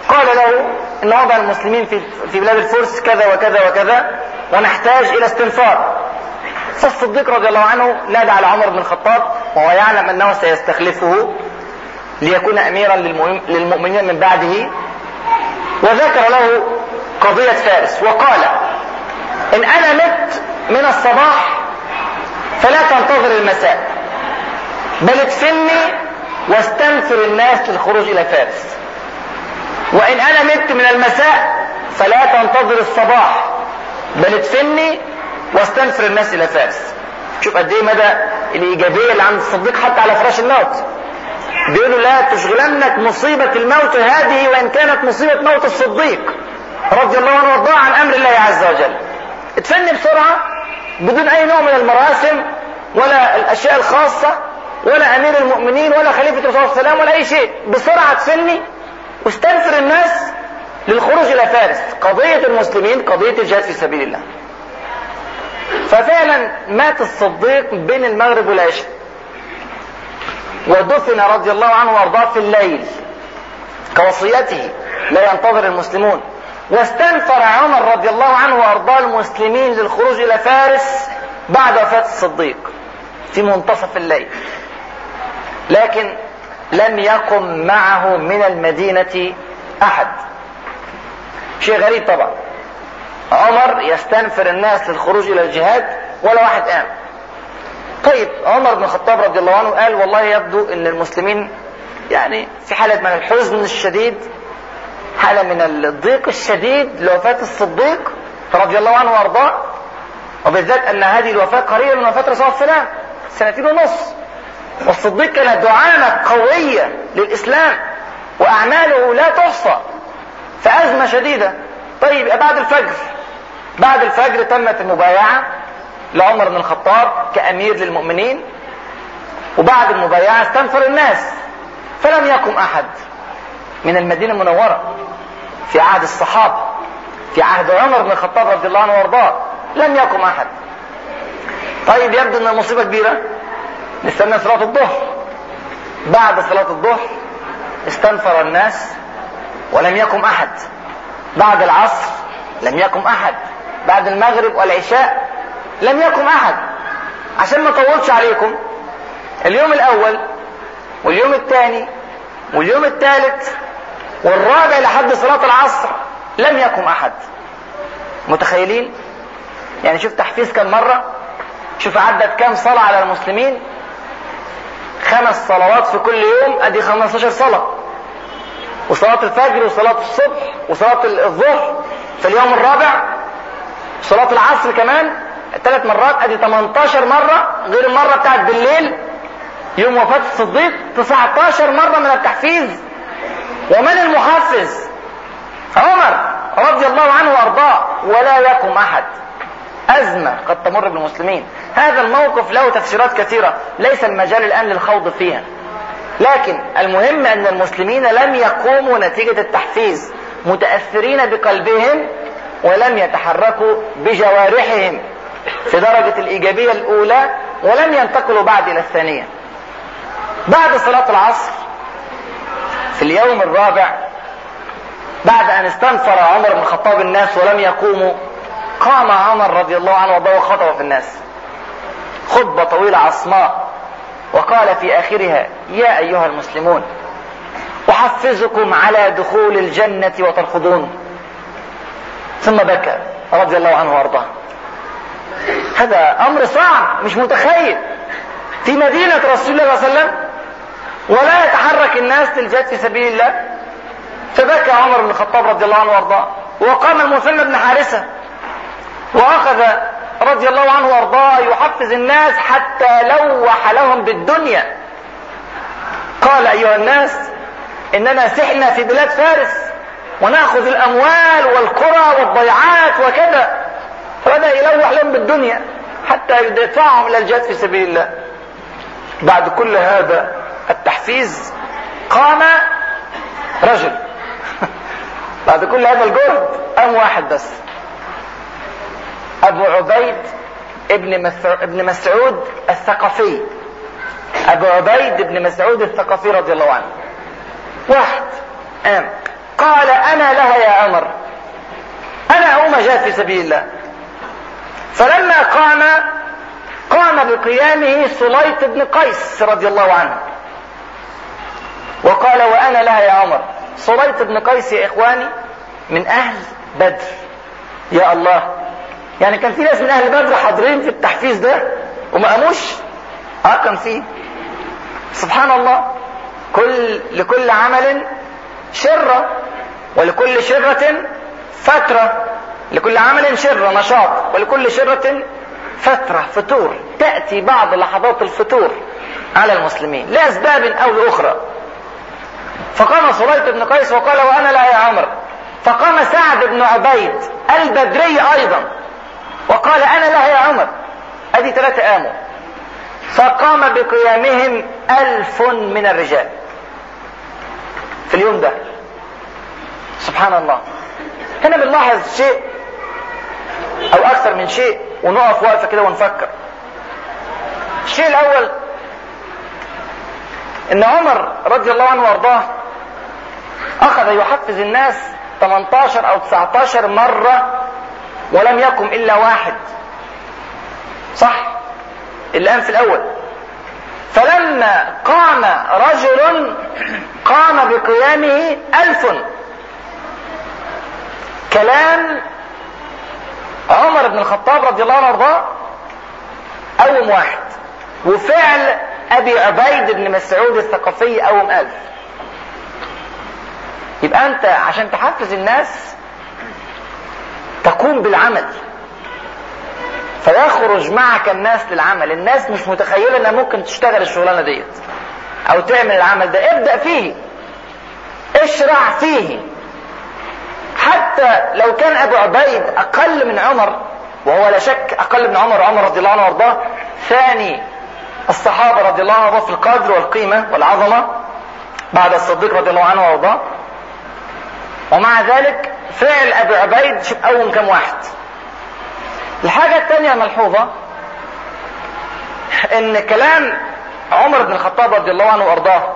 قال له إن وضع المسلمين في في بلاد الفرس كذا وكذا وكذا ونحتاج إلى استنفار. فالصديق رضي الله عنه نادى على عمر بن الخطاب وهو يعلم أنه سيستخلفه ليكون أميرا للمؤمنين من بعده وذكر له قضية فارس وقال إن أنا مت من الصباح فلا تنتظر المساء بل ادفني واستنفر الناس للخروج إلى فارس وإن أنا مت من المساء فلا تنتظر الصباح بل ادفني واستنفر الناس إلى فارس. شوف قد إيه مدى الإيجابية اللي عند الصديق حتى على فراش الموت. بيقولوا لا تشغلنك مصيبة الموت هذه وإن كانت مصيبة موت الصديق. رضي الله عنه وارضاه عن أمر الله عز وجل. اتفني بسرعة بدون أي نوع من المراسم ولا الأشياء الخاصة ولا أمير المؤمنين ولا خليفة الرسول صلى الله عليه وسلم ولا أي شيء. بسرعة تفني واستنفر الناس للخروج إلى فارس. قضية المسلمين قضية الجهاد في سبيل الله. ففعلا مات الصديق بين المغرب والعشاء. ودفن رضي الله عنه وأرضاه في الليل كوصيته لا ينتظر المسلمون. واستنفر عمر رضي الله عنه وأرضاه المسلمين للخروج إلى فارس بعد وفاة الصديق في منتصف الليل. لكن لم يقم معه من المدينة أحد. شيء غريب طبعا. عمر يستنفر الناس للخروج إلى الجهاد ولا واحد قام. طيب عمر بن الخطاب رضي الله عنه قال والله يبدو إن المسلمين يعني في حالة من الحزن الشديد حالة من الضيق الشديد لوفاة الصديق رضي الله عنه وأرضاه وبالذات أن هذه الوفاة قريبة من وفاة صلى الله سنتين ونص. والصديق كان دعامة قوية للإسلام وأعماله لا تحصى فأزمة شديدة. طيب بعد الفجر. بعد الفجر تمت المبايعة لعمر بن الخطاب كأمير للمؤمنين وبعد المبايعة استنفر الناس فلم يقم أحد من المدينة المنورة في عهد الصحابة في عهد عمر بن الخطاب رضي الله عنه وأرضاه لم يقم أحد. طيب يبدو أن المصيبة كبيرة. نستنى صلاة الظهر بعد صلاة الظهر استنفر الناس ولم يقم أحد. بعد العصر لم يقم أحد. بعد المغرب والعشاء لم يقم أحد. عشان ما أطولش عليكم اليوم الأول واليوم الثاني واليوم الثالث والرابع لحد صلاة العصر لم يقم أحد. متخيلين؟ يعني شوف تحفيز كم مرة؟ شوف عدت كم صلاة على المسلمين؟ خمس صلوات في كل يوم أدي 15 صلاة. وصلاة الفجر وصلاة الصبح وصلاة الظهر في اليوم الرابع صلاة العصر كمان ثلاث مرات أدي 18 مرة غير المرة بتاعت بالليل يوم وفاة الصديق 19 مرة من التحفيز. ومن المحفز؟ عمر رضي الله عنه وأرضاه ولا يقم أحد. أزمة قد تمر بالمسلمين. هذا الموقف له تفسيرات كثيرة ليس المجال الآن للخوض فيها. لكن المهم أن المسلمين لم يقوموا نتيجة التحفيز متأثرين بقلبهم ولم يتحركوا بجوارحهم في درجة الإيجابية الأولى ولم ينتقلوا بعد إلى الثانية. بعد صلاة العصر في اليوم الرابع بعد أن استنفر عمر بن الخطاب الناس ولم يقوموا قام عمر رضي الله عنه وضوى خطبة في الناس. خطبة طويلة عصماء وقال في آخرها يا أيها المسلمون أحفزكم على دخول الجنة وترفضون ثم بكى رضي الله عنه وأرضاه. هذا أمر صعب مش متخيل. في مدينة رسول الله صلى الله عليه وسلم ولا يتحرك الناس للجهاد في سبيل الله فبكى عمر بن الخطاب رضي الله عنه وأرضاه وقام المثنى بن حارثة وأخذ رضي الله عنه وأرضاه يحفز الناس حتى لوح لهم بالدنيا. قال أيها الناس إننا سحنا في بلاد فارس. وناخذ الأموال والقرى والضيعات وكذا. فبدأ يلوح لهم بالدنيا حتى يدفعهم إلى الجهاد في سبيل الله. بعد كل هذا التحفيز قام رجل. بعد كل هذا الجهد قام واحد بس. أبو عبيد ابن ابن مسعود الثقفي. أبو عبيد ابن مسعود الثقفي رضي الله عنه. واحد. قام قال أنا لها يا عمر. أنا اقوم اجاهد في سبيل الله. فلما قام قام بقيامه سليط بن قيس رضي الله عنه. وقال وأنا لها يا عمر. سليط بن قيس يا إخواني من أهل بدر. يا الله. يعني كان في ناس من أهل بدر حاضرين في التحفيز ده وما قاموش؟ آه كان في. سبحان الله. كل لكل عمل شرة ولكل شرة فترة. لكل عمل شرة نشاط. ولكل شرة فترة فتور. تأتي بعض لحظات الفتور على المسلمين لأسباب أو لأخرى. فقام صليت بن قيس وقال وأنا لا يا عمر. فقام سعد بن عبيد البدري أيضا وقال أنا لا يا عمر. أدي ثلاثة قاموا فقام بقيامهم ألف من الرجال. في اليوم ده. سبحان الله. هنا بنلاحظ شيء أو أكثر من شيء ونقف وقفه كده ونفكر. الشيء الأول إن عمر رضي الله عنه وأرضاه أخذ يحفز الناس 18 أو 19 مرة ولم يقم إلا واحد. صح؟ اللي في الأول. فلما قام رجل قام بقيامه ألف. كلام عمر بن الخطاب رضي الله عنه وارضاه. قوم واحد. وفعل أبي عبيد بن مسعود الثقفي قوم ألف. يبقى أنت عشان تحفز الناس تقوم بالعمل. فيخرج معك الناس للعمل. الناس مش متخيلة إنها ممكن تشتغل الشغلانة ديت أو تعمل العمل ده. ابدأ فيه. اشرع فيه. حتى لو كان أبو عبيد أقل من عمر وهو لا شك أقل من عمر وعمر رضي الله عنه وأرضاه ثاني الصحابة رضي الله عنهم في القدر والقيمة والعظمة بعد الصديق رضي الله عنه وأرضاه. ومع ذلك فعل ابي عبيد شوف قوم كم واحد. الحاجة الثانية ملحوظة إن كلام عمر بن الخطاب رضي الله عنه وأرضاه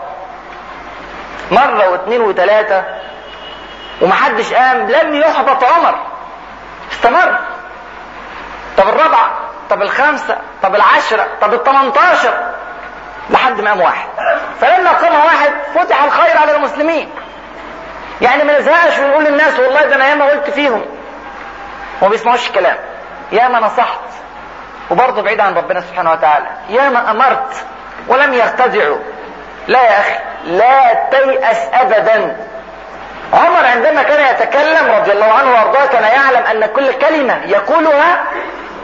مرة واثنين وثلاثة ومحدش قام لم يحبط عمر. استمر. طب الرابعة طب الخامسة طب العشرة طب التمنتاشر لحد ما قام واحد. فلما قام واحد فتح الخير على المسلمين. يعني ما نزهقش ونقول للناس والله ده أنا ياما قلت فيهم. وما بيسمعوش الكلام. ياما نصحت. وبرضه بعيد عن ربنا سبحانه وتعالى. ياما أمرت ولم يرتدعوا لا يا أخي لا تيأس ابدا. عمر عندما كان يتكلم رضي الله عنه وأرضاه كان يعلم أن كل كلمة يقولها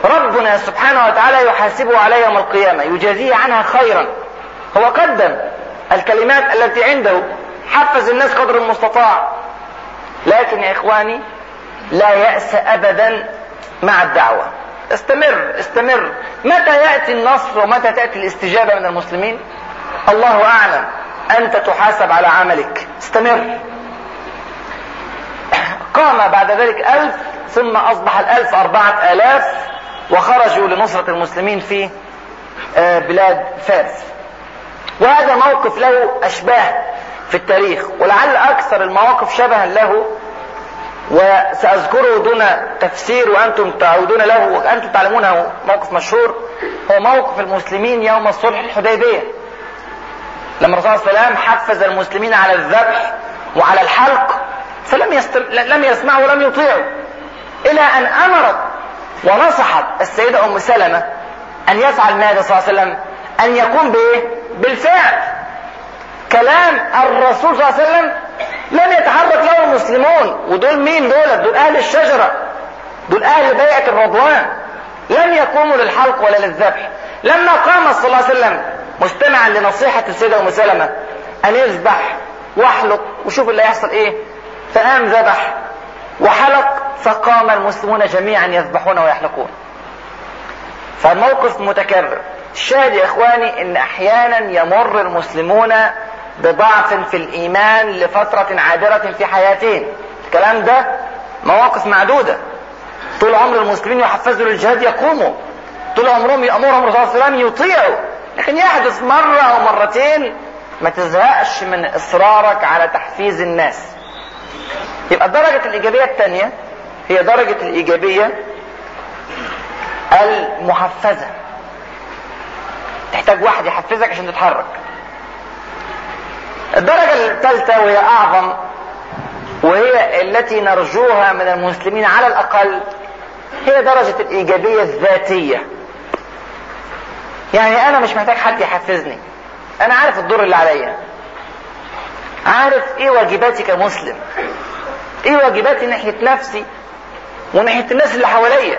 ربنا سبحانه وتعالى يحاسبه عليها يوم القيامة يجازيه عنها خيرا. هو قدم الكلمات التي عنده. حفز الناس قدر المستطاع. لكن يا إخواني لا يأس ابدا. مع الدعوة. استمر استمر. متى يأتي النصر ومتى تأتي الاستجابة من المسلمين؟ الله أعلم. أنت تحاسب على عملك. استمر. قام بعد ذلك ألف ثم أصبح الألف أربعة آلاف وخرجوا لنصرة المسلمين في بلاد فارس. وهذا موقف له أشباه في التاريخ ولعل أكثر المواقف شبها له وسأذكره دون تفسير وأنتم تعودون له وأنتم تعلمونه موقف مشهور. هو موقف المسلمين يوم الصلح الحديبية. لما الرسول صلى الله عليه وسلم حفز المسلمين على الذبح وعلى الحلق فلم يستر... لم يسمعوا ولم يطيعوا. إلى أن أمرت ونصحت السيدة أم سلمة أن يفعل ماذا صلى الله عليه وسلم أن يقوم بايه بالفعل. كلام الرسول صلى الله عليه وسلم لم يتحرك له المسلمون. ودول مين دول دول أهل الشجرة. دول أهل بيعة الرضوان. لم يقوموا للحلق ولا للذبح. لما قام صلى الله عليه وسلم مستمعا لنصيحة السيدة أم سلمة أن يذبح واحلق وشوف اللي هيحصل إيه. فقام ذبح وحلق فقام المسلمون جميعا يذبحون ويحلقون. فالموقف متكرر. الشاهد يا إخواني إن أحيانا يمر المسلمون بضعف في الإيمان لفترة عابرة في حياتهم الكلام ده مواقف معدودة. طول عمر المسلمين يحفزوا للجهاد يقوموا. طول عمرهم يأمرهم الرسول صلى الله عليه وسلم يطيعوا. لكن يحدث مرة أو مرتين ما تزهقش من إصرارك على تحفيز الناس. يبقى الدرجة الإيجابية الثانية هي درجة الإيجابية المحفزة. تحتاج واحد يحفزك عشان تتحرك. الدرجة الثالثة وهي أعظم وهي التي نرجوها من المسلمين على الأقل هي درجة الإيجابية الذاتية. يعني أنا مش محتاج حد يحفزني. أنا عارف الدور اللي عليا. عارف إيه واجباتي كمسلم. إيه واجباتي ناحية نفسي وناحية الناس اللي حواليا.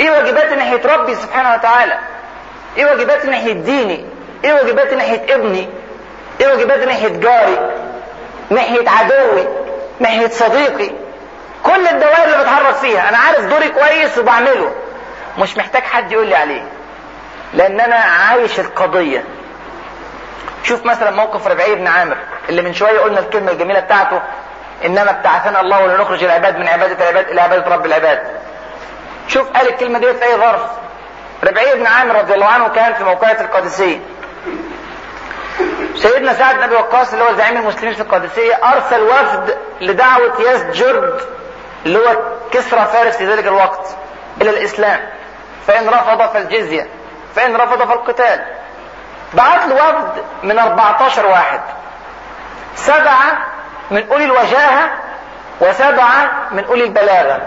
إيه واجباتي ناحية ربي سبحانه وتعالى. إيه واجباتي ناحية ديني. إيه واجباتي ناحية ابني. إيه واجباتي ناحية جاري ناحية عدوي ناحية صديقي. كل الدوائر اللي بتحرك فيها أنا عارف دوري كويس وبعمله. مش محتاج حد يقول لي عليه. لأن أنا عايش القضية. شوف مثلا موقف ربعي بن عامر اللي من شوية قلنا الكلمة الجميلة بتاعته إنما ابتعثنا الله لنخرج العباد من عبادة العباد إلى عبادة رب العباد. شوف قال الكلمة دي في أي ظرف. ربعي بن عامر رضي الله عنه كان في موقعة القادسية. سيدنا سعد بن أبي وقاص اللي هو زعيم المسلمين في القادسية أرسل وفد لدعوة يزد جرد اللي هو كسرى فارس في ذلك الوقت إلى الإسلام. فإن رفض فالجزية فإن رفض فالقتال. بعت له وفد من 14 واحد. سبعة من أولي الوجاهة وسبعة من أولي البلاغة.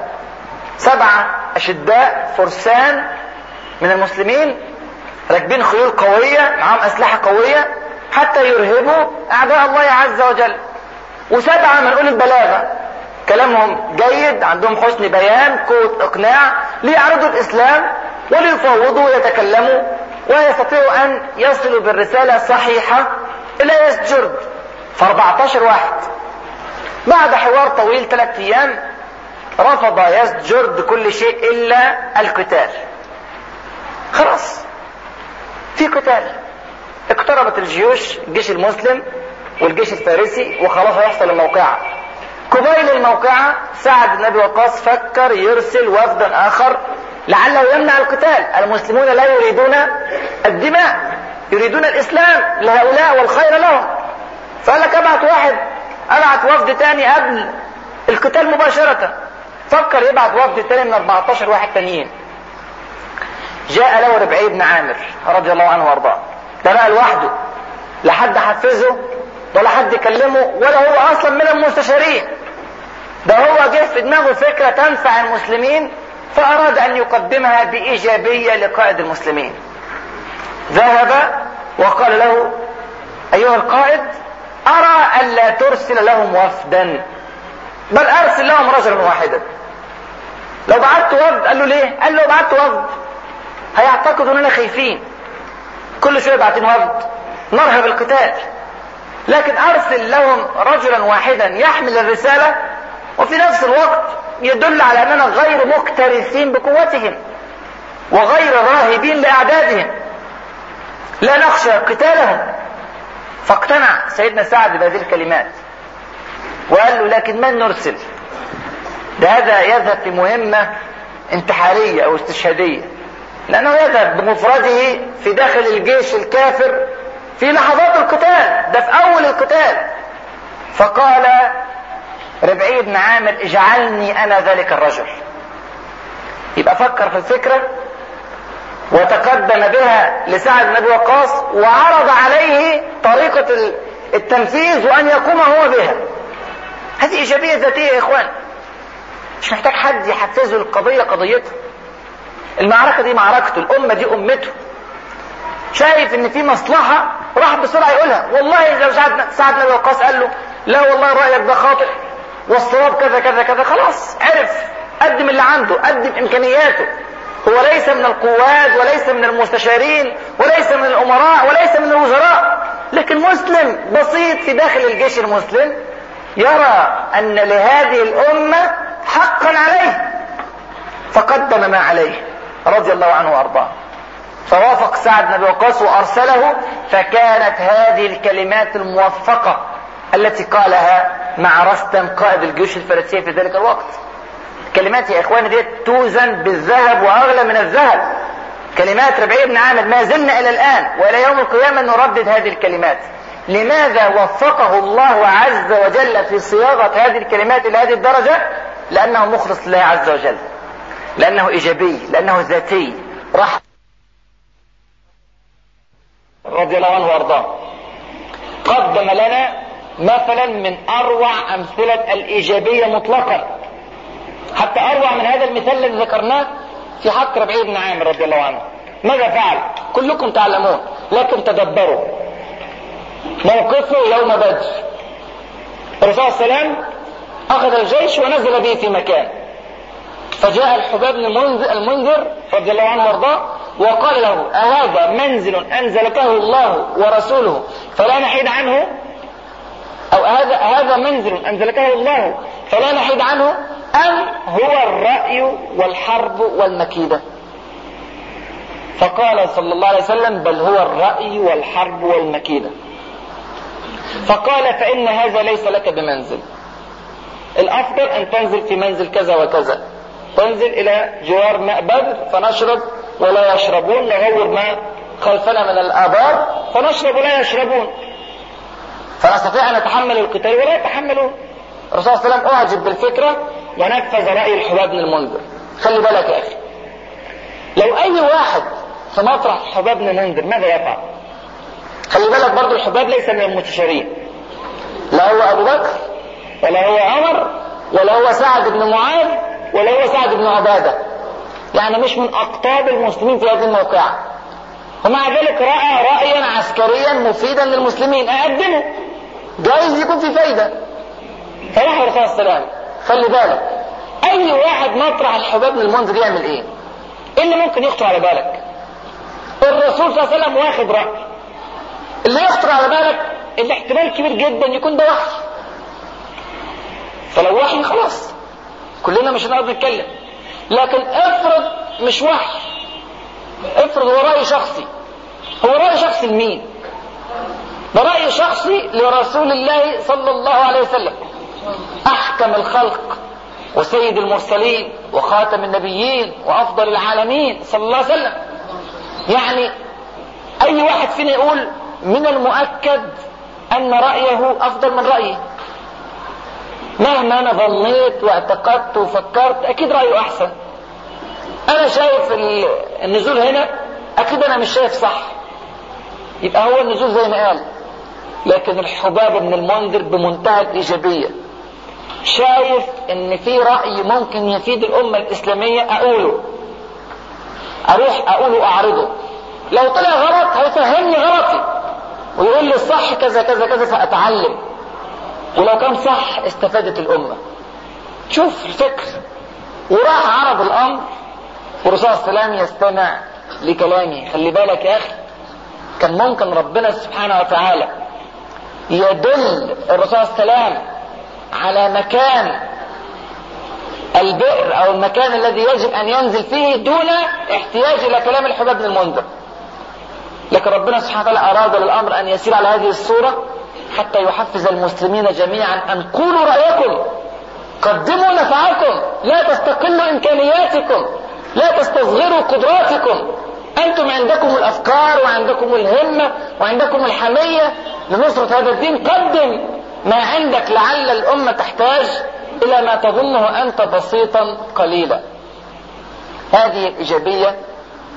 سبعة أشداء فرسان من المسلمين راكبين خيول قوية معاهم أسلحة قوية. حتى يرهبوا أعداء الله عز وجل. وسبعة من أولي البلاغة. كلامهم جيد عندهم حسن بيان قوة إقناع ليعرضوا الإسلام وليفوضوا ويتكلموا ويستطيعوا أن يصلوا بالرسالة صحيحة إلى يسجرد ف 14 واحد. بعد حوار طويل ثلاثة أيام رفض يسجرد كل شيء إلا القتال. خلاص في قتال. اقتربت الجيوش الجيش المسلم والجيش الفارسي وخلاص هيحصل الموقعة. قبيل الموقعة سعد بن أبي وقاص فكر يرسل وفدا آخر لعله يمنع القتال. المسلمون لا يريدون الدماء يريدون الإسلام لهؤلاء والخير لهم. فقال لك ابعت واحد ابعت وفد تاني قبل القتال مباشرة. فكر يبعت وفد تاني من 14 واحد تانيين. جاء له ربعي بن عامر رضي الله عنه وأرضاه. ده بقى لوحده لا حد حفزه ولا حد كلمه ولا هو أصلا من المستشارين. ده هو جه في دماغه فكرة تنفع المسلمين فأراد أن يقدمها بإيجابية لقائد المسلمين. ذهب وقال له أيها القائد أرى الا ترسل لهم وفدا بل أرسل لهم رجلا واحدا. لو بعت وفد قال له ليه؟ قال له بعت وفد هيعتقدوا إننا خايفين. كل شوية باعتين وفد نرهب القتال. لكن أرسل لهم رجلا واحدا يحمل الرسالة وفي نفس الوقت يدل على أننا غير مكترثين بقوتهم وغير راهبين لأعدادهم. لا نخشى قتالهم. فاقتنع سيدنا سعد بهذه الكلمات وقال له لكن من نرسل؟ ده هذا يذهب في مهمه انتحارية أو استشهادية. لأنه يذهب بمفرده في داخل الجيش الكافر في لحظات القتال ده في أول القتال. فقال ربعي بن عامر اجعلني أنا ذلك الرجل. يبقى فكر في الفكرة وتقدم بها لسعد بن أبي وقاص وعرض عليه طريقة التنفيذ وأن يقوم هو بها. هذه إيجابية ذاتية يا إخوان. مش محتاج حد يحفزه القضية قضيته المعركة دي معركته الأمة دي أمته. شايف إن في مصلحة راح بسرعة يقولها. والله لو سعد سعد بن وقاص قال له لا والله رأيك ده خاطئ. والصواب كذا كذا كذا. خلاص عرف. قدم اللي عنده قدم إمكانياته. هو ليس من القواد وليس من المستشارين وليس من الأمراء وليس من الوزراء. لكن مسلم بسيط في داخل الجيش المسلم يرى أن لهذه الأمة حقا عليه. فقدم ما عليه. رضي الله عنه وأرضاه. فوافق سعد بن أبي وقاص وأرسله فكانت هذه الكلمات الموفقة التي قالها مع رستم قائد الجيوش الفارسية في ذلك الوقت. كلمات يا إخواني ديت توزن بالذهب وأغلى من الذهب. كلمات ربيع بن عامر ما زلنا إلى الآن وإلى يوم القيامة نردد هذه الكلمات. لماذا وفقه الله عز وجل في صياغة هذه الكلمات إلى هذه الدرجة؟ لأنه مخلص لله عز وجل. لأنه إيجابي لأنه ذاتي. راح رضي الله عنه وأرضاه. قدم لنا مثلا من أروع أمثلة الإيجابية مطلقا. حتى أروع من هذا المثال الذي ذكرناه في حق ربيع بن عامر رضي الله عنه. ماذا فعل؟ كلكم تعلمون لكن تدبروا. موقفه يوم بدر. الرسول صلى الله عليه وسلم أخذ الجيش ونزل به في مكان. فجاء الحباب بن المنذر رضي الله عنه وارضاه وقال له أهذا منزل أنزلته الله ورسوله فلا نحيد عنه؟ أو هذا هذا منزل أنزلته الله فلا نحيد عنه؟ أم هو الرأي والحرب والمكيدة؟ فقال صلى الله عليه وسلم بل هو الرأي والحرب والمكيدة. فقال فإن هذا ليس لك بمنزل. الأفضل أن تنزل في منزل كذا وكذا. تنزل إلى جوار ماء بدر فنشرب ولا يشربون نغور ماء خلفنا من الآبار فنشرب ولا يشربون. فنستطيع أن نتحمل القتال ولا يتحملون. الرسول صلى الله عليه وسلم أعجب بالفكرة ونفذ رأي الحباب بن المنذر. خلي بالك يا أخي. لو أي واحد في مطرح الحباب بن المنذر ماذا يفعل؟ خلي بالك برضه الحباب ليس من المستشارين لا هو أبو بكر ولا هو عمر ولا هو سعد بن معاذ ولا هو سعد بن عبادة. يعني مش من أقطاب المسلمين في هذه الموقعة. ومع ذلك رأى رأيا عسكريا مفيدا للمسلمين. أقدمه. جايز يكون في فايدة. فراح الرسول صلى الله عليه وسلم. خلي بالك. أي واحد مطرح الحباب بن المنذر يعمل إيه؟ إيه اللي ممكن يخطر على بالك؟ الرسول صلى الله عليه وسلم واخد رأي. اللي يخطر على بالك الاحتمال كبير جدا يكون ده وحي. فلو وحي خلاص. كلنا مش هنقدر نتكلم. لكن افرض مش وحي افرض هو رأي شخصي. هو رأي شخصي لمين؟ ده رأي شخصي لرسول الله صلى الله عليه وسلم. أحكم الخلق وسيد المرسلين وخاتم النبيين وأفضل العالمين صلى الله عليه وسلم. يعني أي واحد فينا يقول من المؤكد أن رأيه أفضل من رأيي مهما أنا ظنيت واعتقدت وفكرت أكيد رأيه أحسن. أنا شايف النزول هنا أكيد أنا مش شايف صح. يبقى هو النزول زي ما قال. لكن الحباب بن المنذر بمنتهى الإيجابية. شايف إن في رأي ممكن يفيد الأمة الإسلامية أقوله. أروح أقوله أعرضه لو طلع غلط هيفهمني غلطي. ويقول لي الصح كذا كذا كذا فأتعلم. ولو كان صح استفادت الأمة. شوف الفكر. وراح عرض الأمر والرسول صلى الله عليه وسلم يستمع لكلامي. خلي بالك يا أخي كان ممكن ربنا سبحانه وتعالى يدل الرسول صلى الله عليه وسلم على مكان البئر أو المكان الذي يجب أن ينزل فيه دون احتياج إلى كلام الحباب بن المنذر. لكن ربنا سبحانه وتعالى أراد للامر أن يسير على هذه الصورة. حتى يحفز المسلمين جميعا أن قولوا رأيكم. قدموا نفعكم. لا تستقلوا إمكانياتكم. لا تستصغروا قدراتكم. أنتم عندكم الأفكار وعندكم الهمة وعندكم الحمية لنصرة هذا الدين. قدم ما عندك لعل الأمة تحتاج إلى ما تظنه أنت بسيطا قليلا. هذه الإيجابية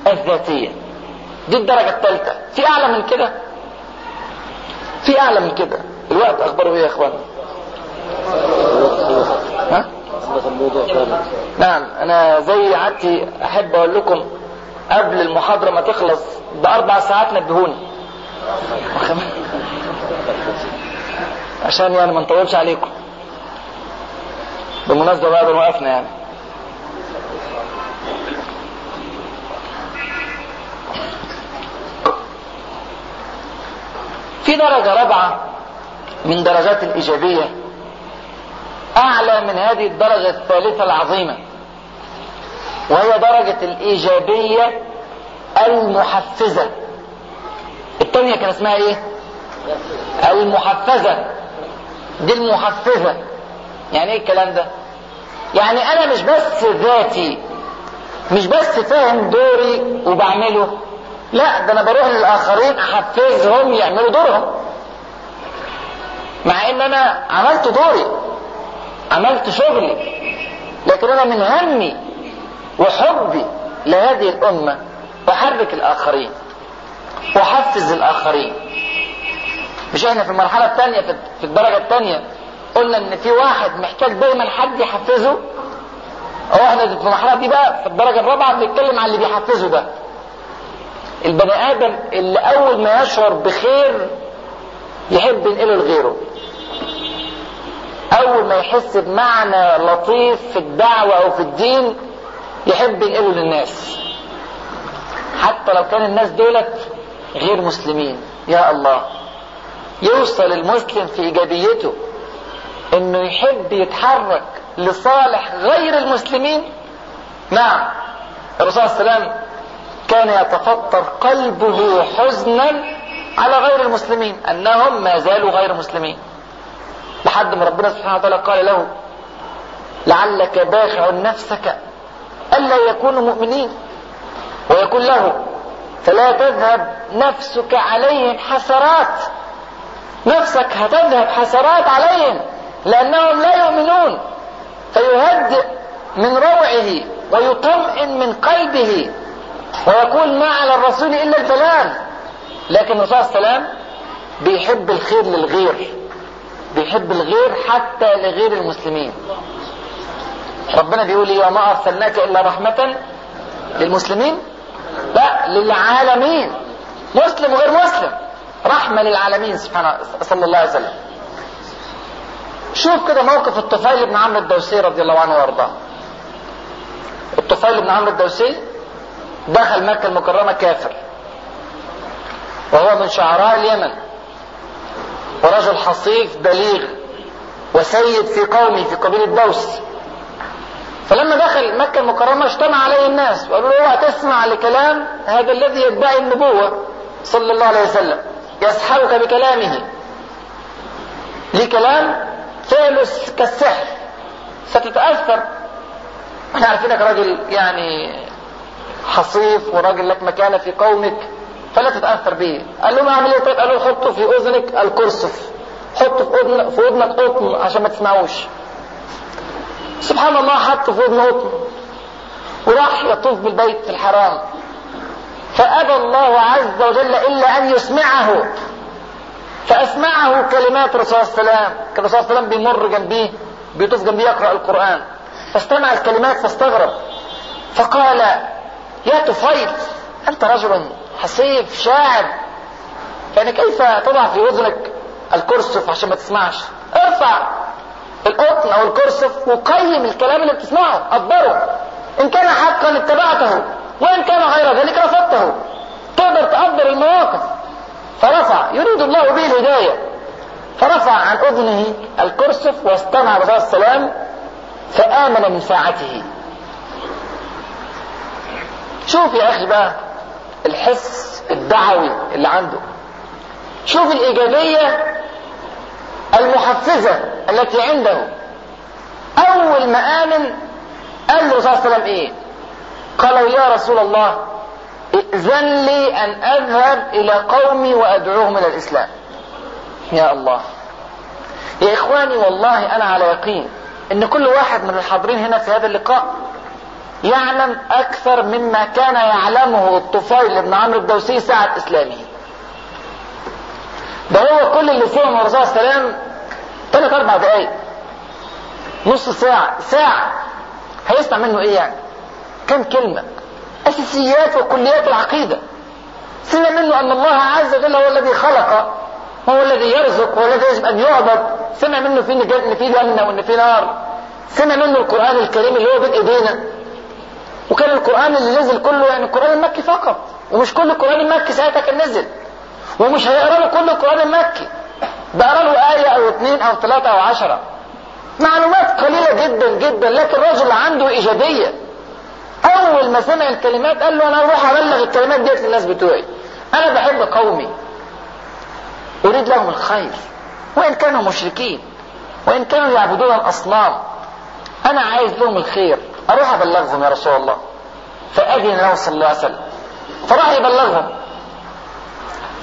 الذاتية. دي الدرجة الثالثة. في أعلى من كده؟ في اعلى من كده. الوقت اخباره إيه يا اخوانا ها؟ نعم أنا زي عادتي أحب أقول لكم قبل المحاضرة ما تخلص بأربع ساعات نبهوني. عشان يعني ما نطولش عليكم. بالمناسبة ما وقفنا يعني. في درجة رابعة من درجات الإيجابية أعلى من هذه الدرجة الثالثة العظيمة وهي درجة الإيجابية المحفزة الثانية كان اسمها إيه؟ المحفزة دي المحفزة يعني إيه الكلام ده؟ يعني أنا مش بس ذاتي مش بس فاهم دوري وبعمله لا ده أنا بروح للآخرين أحفزهم يعملوا دورهم. مع إن أنا عملت دوري عملت شغلي لكن أنا من همي وحبي لهذه الأمة أحرك الآخرين واحفز الآخرين. مش إحنا في المرحلة الثانية في الدرجة الثانية قلنا إن في واحد محتاج دايما حد يحفزه. أو إحنا في المرحلة دي بقى في الدرجة الرابعة بنتكلم عن اللي بيحفزه ده. البني آدم اللي أول ما يشعر بخير يحب ينقله لغيره. أول ما يحس بمعنى لطيف في الدعوة أو في الدين يحب ينقله للناس. حتى لو كان الناس دولت غير مسلمين. يا الله. يوصل المسلم في إيجابيته إنه يحب يتحرك لصالح غير المسلمين. نعم. الرسول صلى الله عليه وسلم كان يتفطر قلبه حزنا على غير المسلمين أنهم ما زالوا غير مسلمين. لحد ما ربنا سبحانه وتعالى قال له لعلك باخع نفسك ألا يكونوا مؤمنين. ويقول له فلا تذهب نفسك عليهم حسرات. نفسك هتذهب حسرات عليهم لأنهم لا يؤمنون. فيهدئ من روعه ويطمئن من قلبه. ويقول ما على الرسول إلا البلاغ لكن الرسول صلى الله عليه وسلم بيحب الخير للغير. بيحب الغير حتى لغير المسلمين. ربنا بيقول إيه؟ وما أرسلناك إلا رحمة للمسلمين. لا للعالمين. مسلم وغير مسلم. رحمة للعالمين سبحانه صلى الله عليه وسلم. شوف كده موقف الطفيل بن عمرو الدوسي رضي الله عنه وارضاه. الطفيل بن عمرو الدوسي دخل مكة المكرمة كافر. وهو من شعراء اليمن. ورجل حصيف بليغ وسيد في قومه في قبيلة دوس فلما دخل مكة المكرمة اجتمع عليه الناس وقالوا له اوعى تسمع لكلام هذا الذي يدعي النبوة صلى الله عليه وسلم. يسحرك بكلامه. ليه كلام فعله كالسحر. ستتأثر. إحنا عارفينك راجل يعني حصيف وراجل لك مكانة في قومك فلا تتأثر به قال لهم أعمل إيه؟ طيب قالوا حطوا في أذنك الكرسف حطوا في اذنك في أذنك قطن عشان ما تسمعوش. سبحان الله حط في اذنه قطن. وراح يطوف بالبيت الحرام. فأبى الله عز وجل إلا أن يسمعه. فأسمعه كلمات الرسول صلى الله عليه وسلم. كان الرسول صلى الله عليه وسلم بيمر جنبيه بيطوف جنبيه يقرأ القرآن. فاستمع الكلمات فاستغرب. فقال يا طفيل أنت رجل حصيف شاعر. يعني كيف تضع في أذنك الكرسف عشان ما تسمعش؟ ارفع القطن أو الكرسف وقيم الكلام اللي بتسمعه قدره إن كان حقا اتبعته وإن كان غير ذلك رفضته. تقدر تقدر المواقف. فرفع يريد الله به الهداية. فرفع عن أذنه الكرسف واستمع الرسول وسلم فآمن من ساعته. شوف يا أخي بقى الحس الدعوي اللي عنده. شوف الإيجابية المحفزة التي عنده. أول ما آمن قال له صلى الله عليه وسلم إيه؟ قالوا يا رسول الله ائذن لي أن أذهب إلى قومي وأدعوهم إلى الإسلام. يا الله. يا إخواني والله أنا على يقين إن كل واحد من الحاضرين هنا في هذا اللقاء يعلم أكثر مما كان يعلمه الطفيل بن عمرو الدوسي ساعة إسلامه. ده هو كل اللي فهم الرسول صلى الله عليه وسلم ثلاث أربع دقايق. نص ساعة ساعة. هيسمع منه إيه يعني؟ كم كلمة؟ أساسيات وكليات العقيدة. سمع منه أن الله عز وجل هو الذي خلق هو الذي يرزق هو الذي يجب أن يعبد. سمع منه في ان في جنة وإن في نار. سمع منه القرآن الكريم اللي هو بين ايدينا وكان القرآن اللي نزل كله يعني القرآن المكي فقط ومش كل القرآن المكي ساعتها كان نزل ومش هيقرا له كل القرآن المكي. بقرا له آية أو اثنين أو ثلاثة أو عشرة. معلومات قليلة جدا جدا لكن الرجل عنده إيجابية. أول ما سمع الكلمات قال له أنا أروح أبلغ الكلمات ديت للناس بتوعي. أنا بحب قومي. أريد لهم الخير. وإن كانوا مشركين وإن كانوا يعبدون الأصنام أنا عايز لهم الخير. أروح أبلغهم يا رسول الله. فأذن له صلى الله عليه وسلم. فراح يبلغهم.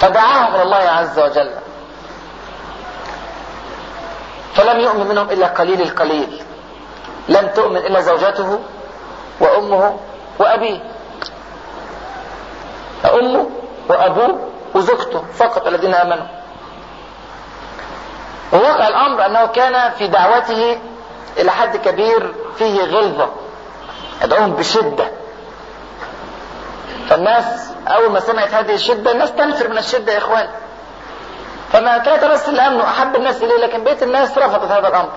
فدعاهم إلى الله عز وجل. فلم يؤمن منهم إلا قليل القليل. لم تؤمن إلا زوجته وأمه وأبيه. أمه وأبوه وزوجته فقط الذين آمنوا. وواقع الأمر أنه كان في دعوته إلى حد كبير فيه غلظة. يدعوهم بشدة. فالناس أول ما سمعت هذه الشدة الناس تنفر من الشدة يا إخوان. فما كانت بس الأمن أحب الناس إليه لكن بيت الناس رفضت هذا الأمر.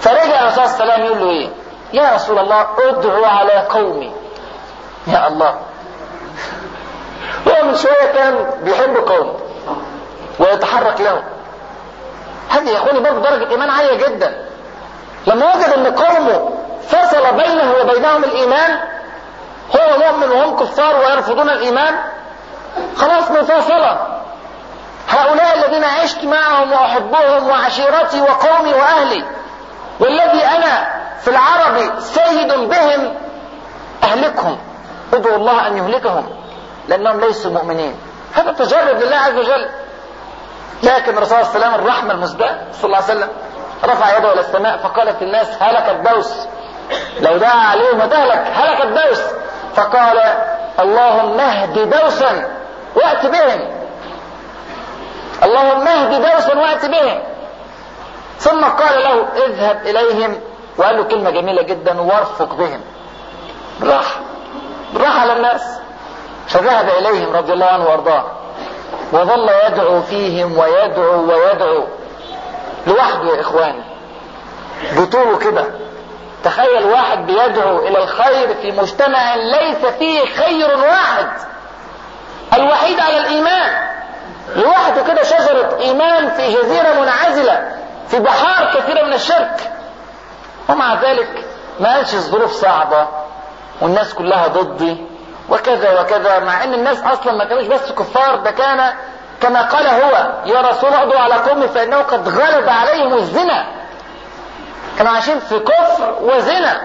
فرجع الرسول صلى الله عليه وسلم يقول له إيه؟ يا رسول الله ادعو على قومي. يا الله. هو من شوية كان بيحب قومه ويتحرك لهم. هذه يا إخواني برضه درجة إيمان عالية جدا. لما وجد إن قومه فصل بينه وبينهم الإيمان. هو مؤمن وهم كفار ويرفضون الإيمان. خلاص مفاصلة هؤلاء الذين عشت معهم وأحبهم وعشيرتي وقومي وأهلي والذي أنا في العرب سيد بهم أهلكهم. ادعوا الله أن يهلكهم لأنهم ليسوا مؤمنين. هذا تجرد لله عز وجل. لكن الرسول الله الرحمة المسبقة صلى الله عليه وسلم رفع يده إلى السماء فقالت الناس هلك الدوس. لو دعا عليهم وتهلك هلك الدوس فقال اللهم اهد دوسا وأت بهم. اللهم اهد دوسا وأت بهم. ثم قال له اذهب إليهم. وقال له كلمة جميلة جدا وارفق بهم. بالراحه بالراحه على الناس. فذهب إليهم رضي الله عنه وأرضاه. وظل يدعو فيهم ويدعو ويدعو. لوحده يا إخواني. بطوله كده. تخيل واحد بيدعو إلى الخير في مجتمع ليس فيه خير واحد. الوحيد على الإيمان. لوحده كده شجرة إيمان في جزيرة منعزلة في بحار كثيرة من الشرك. ومع ذلك ما قالش الظروف صعبة والناس كلها ضدي وكذا وكذا مع إن الناس أصلا ما كانوش بس كفار ده كان كما قال هو يا رسول اغدوا على قومي فإنه قد غلب عليهم الزنا. كانوا عايشين في كفر وزنا.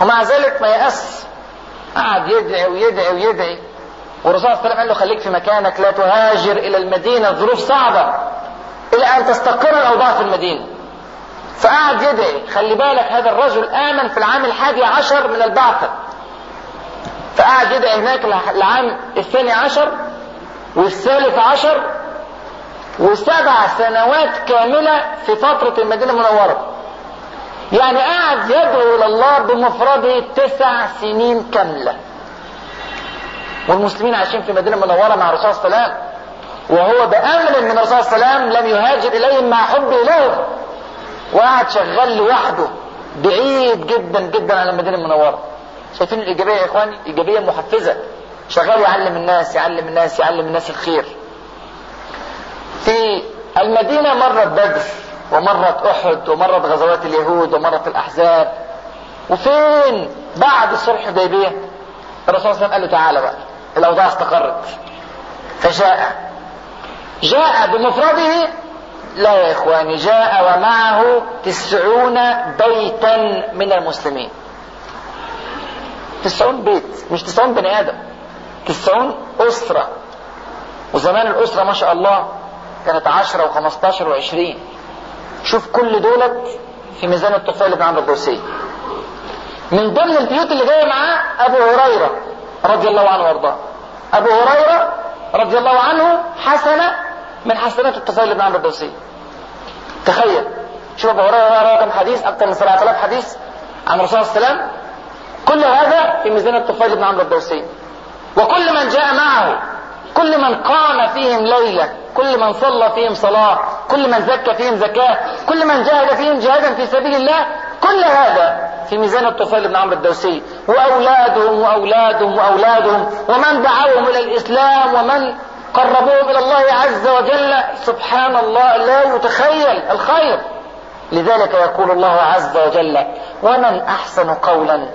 ومع ذلك ما يأس. قعد يدعي ويدعي ويدعي. والرسول صلى الله عليه وسلم قال له خليك في مكانك لا تهاجر إلى المدينة ظروف صعبة. إلى أن تستقر الأوضاع في المدينة. فقعد يدعي. خلي بالك هذا الرجل آمن في العام الحادي عشر من البعثة. فقعد يدعي هناك العام الثاني عشر والثالث عشر وسبع سنوات كاملة في فترة المدينة المنورة. يعني قعد يدعو إلى الله بمفرده تسع سنين كاملة. والمسلمين عايشين في المدينة المنورة مع الرسول صلى الله عليه وهو بأمر من الرسول صلى الله عليه لم يهاجر إليهم مع حبه لهم. وقعد شغال لوحده. بعيد جدا جدا عن المدينة المنورة. شايفين الإيجابية يا إخواني؟ إيجابية محفزة. شغال يعلم الناس يعلم الناس يعلم الناس الخير. في المدينة مرت بدر. ومرت أحد ومرت غزوات اليهود ومرت الأحزاب. وفين؟ بعد صلح حديبية. الرسول صلى الله عليه وسلم قال له تعالى بقى. الأوضاع استقرت. فجاء. جاء بمفرده لا يا إخواني جاء ومعه تسعون بيتا من المسلمين. تسعون بيت مش تسعون بني آدم تسعون أسرة. وزمان الأسرة ما شاء الله كانت عشرة وخمستاشر وعشرين. شوف كل دولت في ميزان الطفيل بن عمرو الدوسي من ضمن البيوت اللي جاية معاه أبو هريرة رضي الله عنه وأرضاه. أبو هريرة رضي الله عنه حسنه من حسنات الطفيل بن عمرو الدوسي تخيل. شوف أبو هريرة روى كم حديث أكثر من 7000 حديث عن الرسول صلى الله عليه وسلم. كل هذا في ميزان الطفيل بن عمرو الدوسي وكل من جاء معه كل من قام فيهم ليلة كل من صلى فيهم صلاة كل من زكى فيهم زكاة كل من جاهد فيهم جهادا في سبيل الله كل هذا في ميزان الطفيل بن عمرو الدوسي. وأولادهم وأولادهم وأولادهم ومن دعوهم إلى الإسلام ومن قربوهم إلى الله عز وجل. سبحان الله لا يتخيل الخير. لذلك يقول الله عز وجل ومن أحسن قولا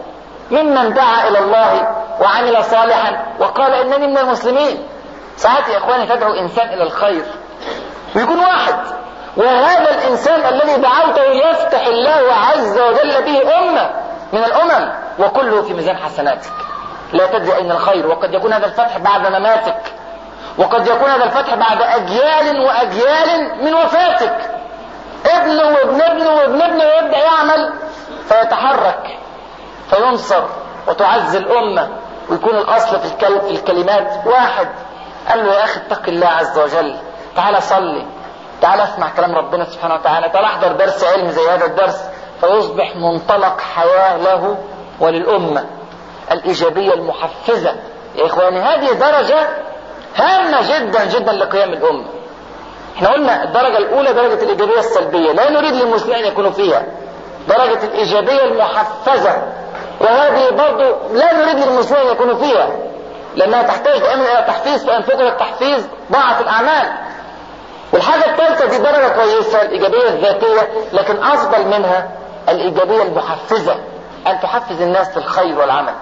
ممن دعا إلى الله وعمل صالحا. وقال إنني من المسلمين. ساعات يا إخواني تدعو إنسان إلى الخير. ويكون واحد. وهذا الإنسان الذي دعوته يفتح الله عز وجل به أمة من الأمم وكله في ميزان حسناتك. لا تدري أين الخير. وقد يكون هذا الفتح بعد مماتك. وقد يكون هذا الفتح بعد أجيال وأجيال من وفاتك. ابنه وابن ابنه وابن ابنه يبدأ يعمل فيتحرك فينصر وتعز الأمة ويكون الكل في الكلمات واحد. قال له يا أخي اتق الله عز وجل. تعال صلي. تعال اسمع كلام ربنا سبحانه وتعالى. تعال أحضر درس علم زي هذا الدرس. فيصبح منطلق حياة له وللأمة الإيجابية المحفزة. يا إخواني هذه درجة هامة جدا جدا لقيام الأمة. إحنا قلنا الدرجة الأولى درجة الإيجابية السلبية. لا نريد للمسلمين أن يكونوا فيها. درجة الإيجابية المحفزة. وهذه برضو لا نريد للمسلمين أن يكونوا فيها. لأنها تحتاج دائما إلى تحفيز فإن فقد التحفيز ضاعت الأعمال. والحاجة الثالثة دي درجة كويسة الإيجابية الذاتية لكن أفضل منها الإيجابية المحفزة أن تحفز الناس للخير والعمل.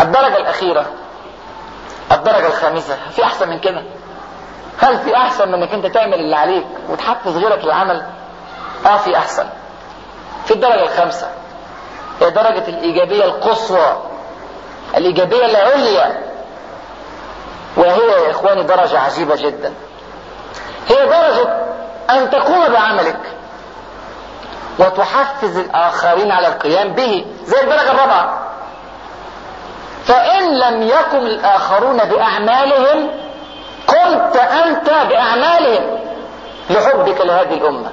الدرجة الأخيرة الدرجة الخامسة في أحسن من كده؟ هل في أحسن من أنك أنت تعمل اللي عليك وتحفز غيرك للعمل؟ آه في أحسن. في الدرجة الخامسة هي درجة الإيجابية القصوى. الإيجابية العليا وهي يا إخواني درجة عجيبة جدا. هي درجة أن تقوم بعملك وتحفز الآخرين على القيام به زي الدرجة الرابعة. فإن لم يقم الآخرون بأعمالهم قمت أنت بأعمالهم لحبك لهذه الأمة.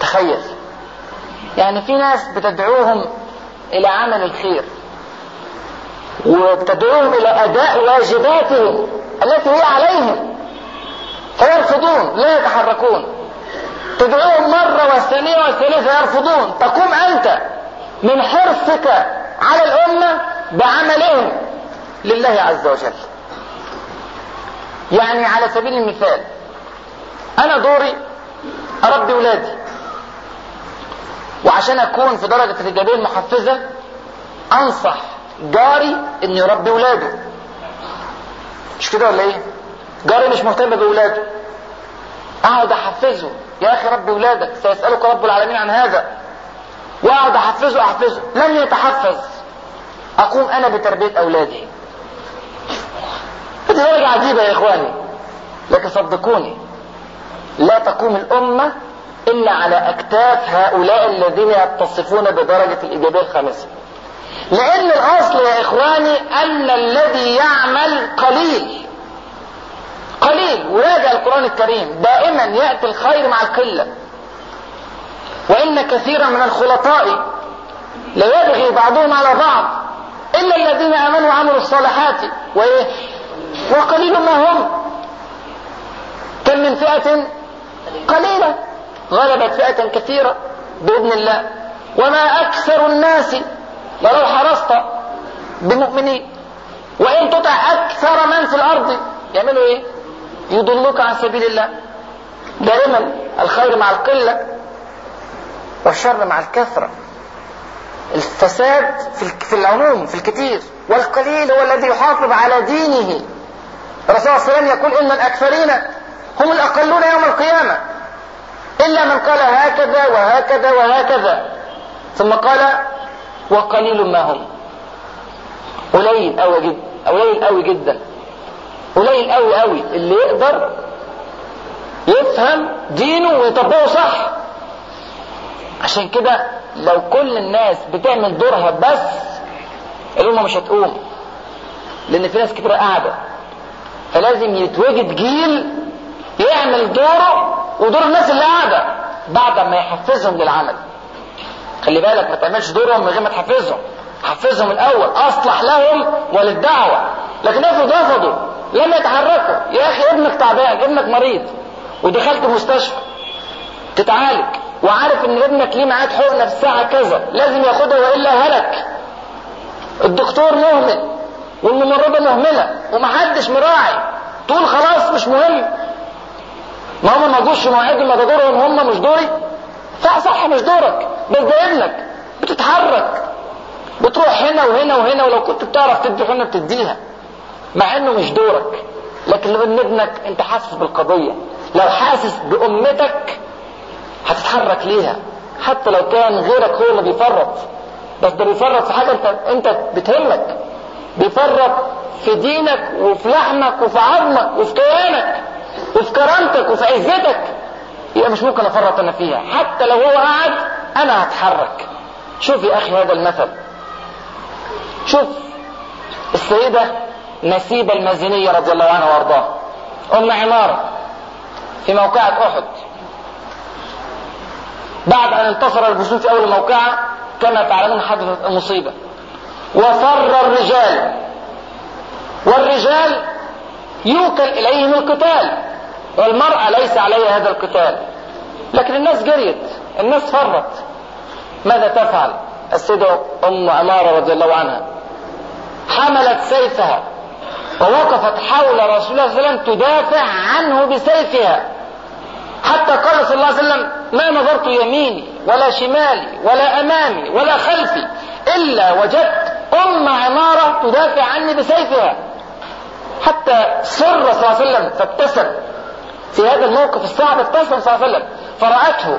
تخيل. يعني في ناس بتدعوهم إلى عمل الخير. وبتدعوهم إلى أداء واجباتهم التي هي عليهم. فيرفضون لا يتحركون. تدعوهم مرة والثانية والثالثة يرفضون. تقوم أنت من حرصك على الأمة بعملهم لله عز وجل. يعني على سبيل المثال أنا دوري أربي ولادي. وعشان أكون في درجة الإيجابية المحفزة أنصح جاري إنه يربي ولاده. مش كده ولا إيه؟ جاري مش مهتم بولاده. أقعد أحفزه. يا أخي ربي ولادك سيسألك رب العالمين عن هذا. وأقعد أحفزه أحفزه. لن يتحفز. أقوم أنا بتربية أولادي. هذه درجة عجيبة يا إخواني. لكن صدقوني لا تقوم الأمة إلا على أكتاف هؤلاء الذين يتصفون بدرجة الإيجابية الخامسة. لأن الأصل يا إخواني أن الذي يعمل قليل. قليل. وراجع القرآن الكريم. دائما يأتي الخير مع القلة. وإن كثيرا من الخلطاء ليبغي بعضهم على بعض. إلا الذين آمنوا وعملوا الصالحات وإيه وقليل ما هم. كم من فئة؟ قليلة. غلبت فئة كثيرة بإذن الله. وما أكثر الناس ولو حرصت بمؤمنين. وإن تطع أكثر من في الأرض يعملوا إيه؟ يضلوك عن سبيل الله. دائما الخير مع القلة والشر مع الكثرة. الفساد في العموم في الكثير. والقليل هو الذي يحافظ على دينه. الرسول صلى الله عليه وسلم يقول إن الأكثرين هم الأقلون يوم القيامة. إلا من قال هكذا وهكذا وهكذا. ثم قال وقليل ما هم. قليل أوي جدا قليل أوي جدا. قليل قوي قوي اللي يقدر يفهم دينه ويطبقه صح. عشان كده لو كل الناس بتعمل دورها بس الأمة مش هتقوم. لأن في ناس كتير قاعدة. فلازم يتوجد جيل يعمل دوره ودور الناس اللي قاعدة بعد ما يحفزهم للعمل. خلي بالك ما تعملش دورهم من غير ما تحفزهم. حفزهم الأول أصلح لهم وللدعوة. لكن افرض رفضوا لم يتحركوا. يا أخي ابنك تعبان ابنك مريض ودخلت مستشفى. تتعالج. وعارف إن ابنك ليه ميعاد حقنه في الساعة كذا. لازم ياخدها وإلا هلك. الدكتور مهمل والممرضة مهملة ومحدش مراعي. تقول خلاص مش مهم. ما هم ما جوش في مواعيدهم ما ده دورهم هم مش دوري. صح صح مش دورك بس ده بتتحرك. بتروح هنا وهنا وهنا ولو كنت بتعرف تدي حقنه بتديها مع إنه مش دورك. لكن لو إن ابنك أنت حاسس بالقضية لو حاسس بأمتك هتتحرك ليها. حتى لو كان غيرك هو اللي بيفرط. بس ده بيفرط في حاجة أنت أنت بتهمك. بيفرط في دينك وفي لحمك وفي عظمك وفي كيانك وفي كرامتك وفي عزتك. يبقى مش ممكن أفرط أنا فيها. حتى لو هو قاعد أنا هتحرك. شوف يا أخي هذا المثل. شوف السيدة نسيبة المازنية رضي الله عنها وأرضاها. أم عمارة في موقعة أحد. بعد أن انتصر في أول موقعة كما تعلمون حدثت المصيبة. وفر الرجال. والرجال يوكل اليهم القتال والمرأة ليس عليها هذا القتال. لكن الناس جريت الناس فرت ماذا تفعل؟ السيدة أم عمارة رضي الله عنها حملت سيفها ووقفت حول رسول الله صلى الله عليه وسلم تدافع عنه بسيفها. حتى قال صلى الله عليه وسلم ما نظرت يميني ولا شمالي ولا أمامي ولا خلفي إلا وجدت أم عمارة تدافع عني بسيفها. حتى سر صلى الله عليه وسلم فابتسم. في هذا الموقف الصعب ابتسم صلى الله عليه وسلم. فرأته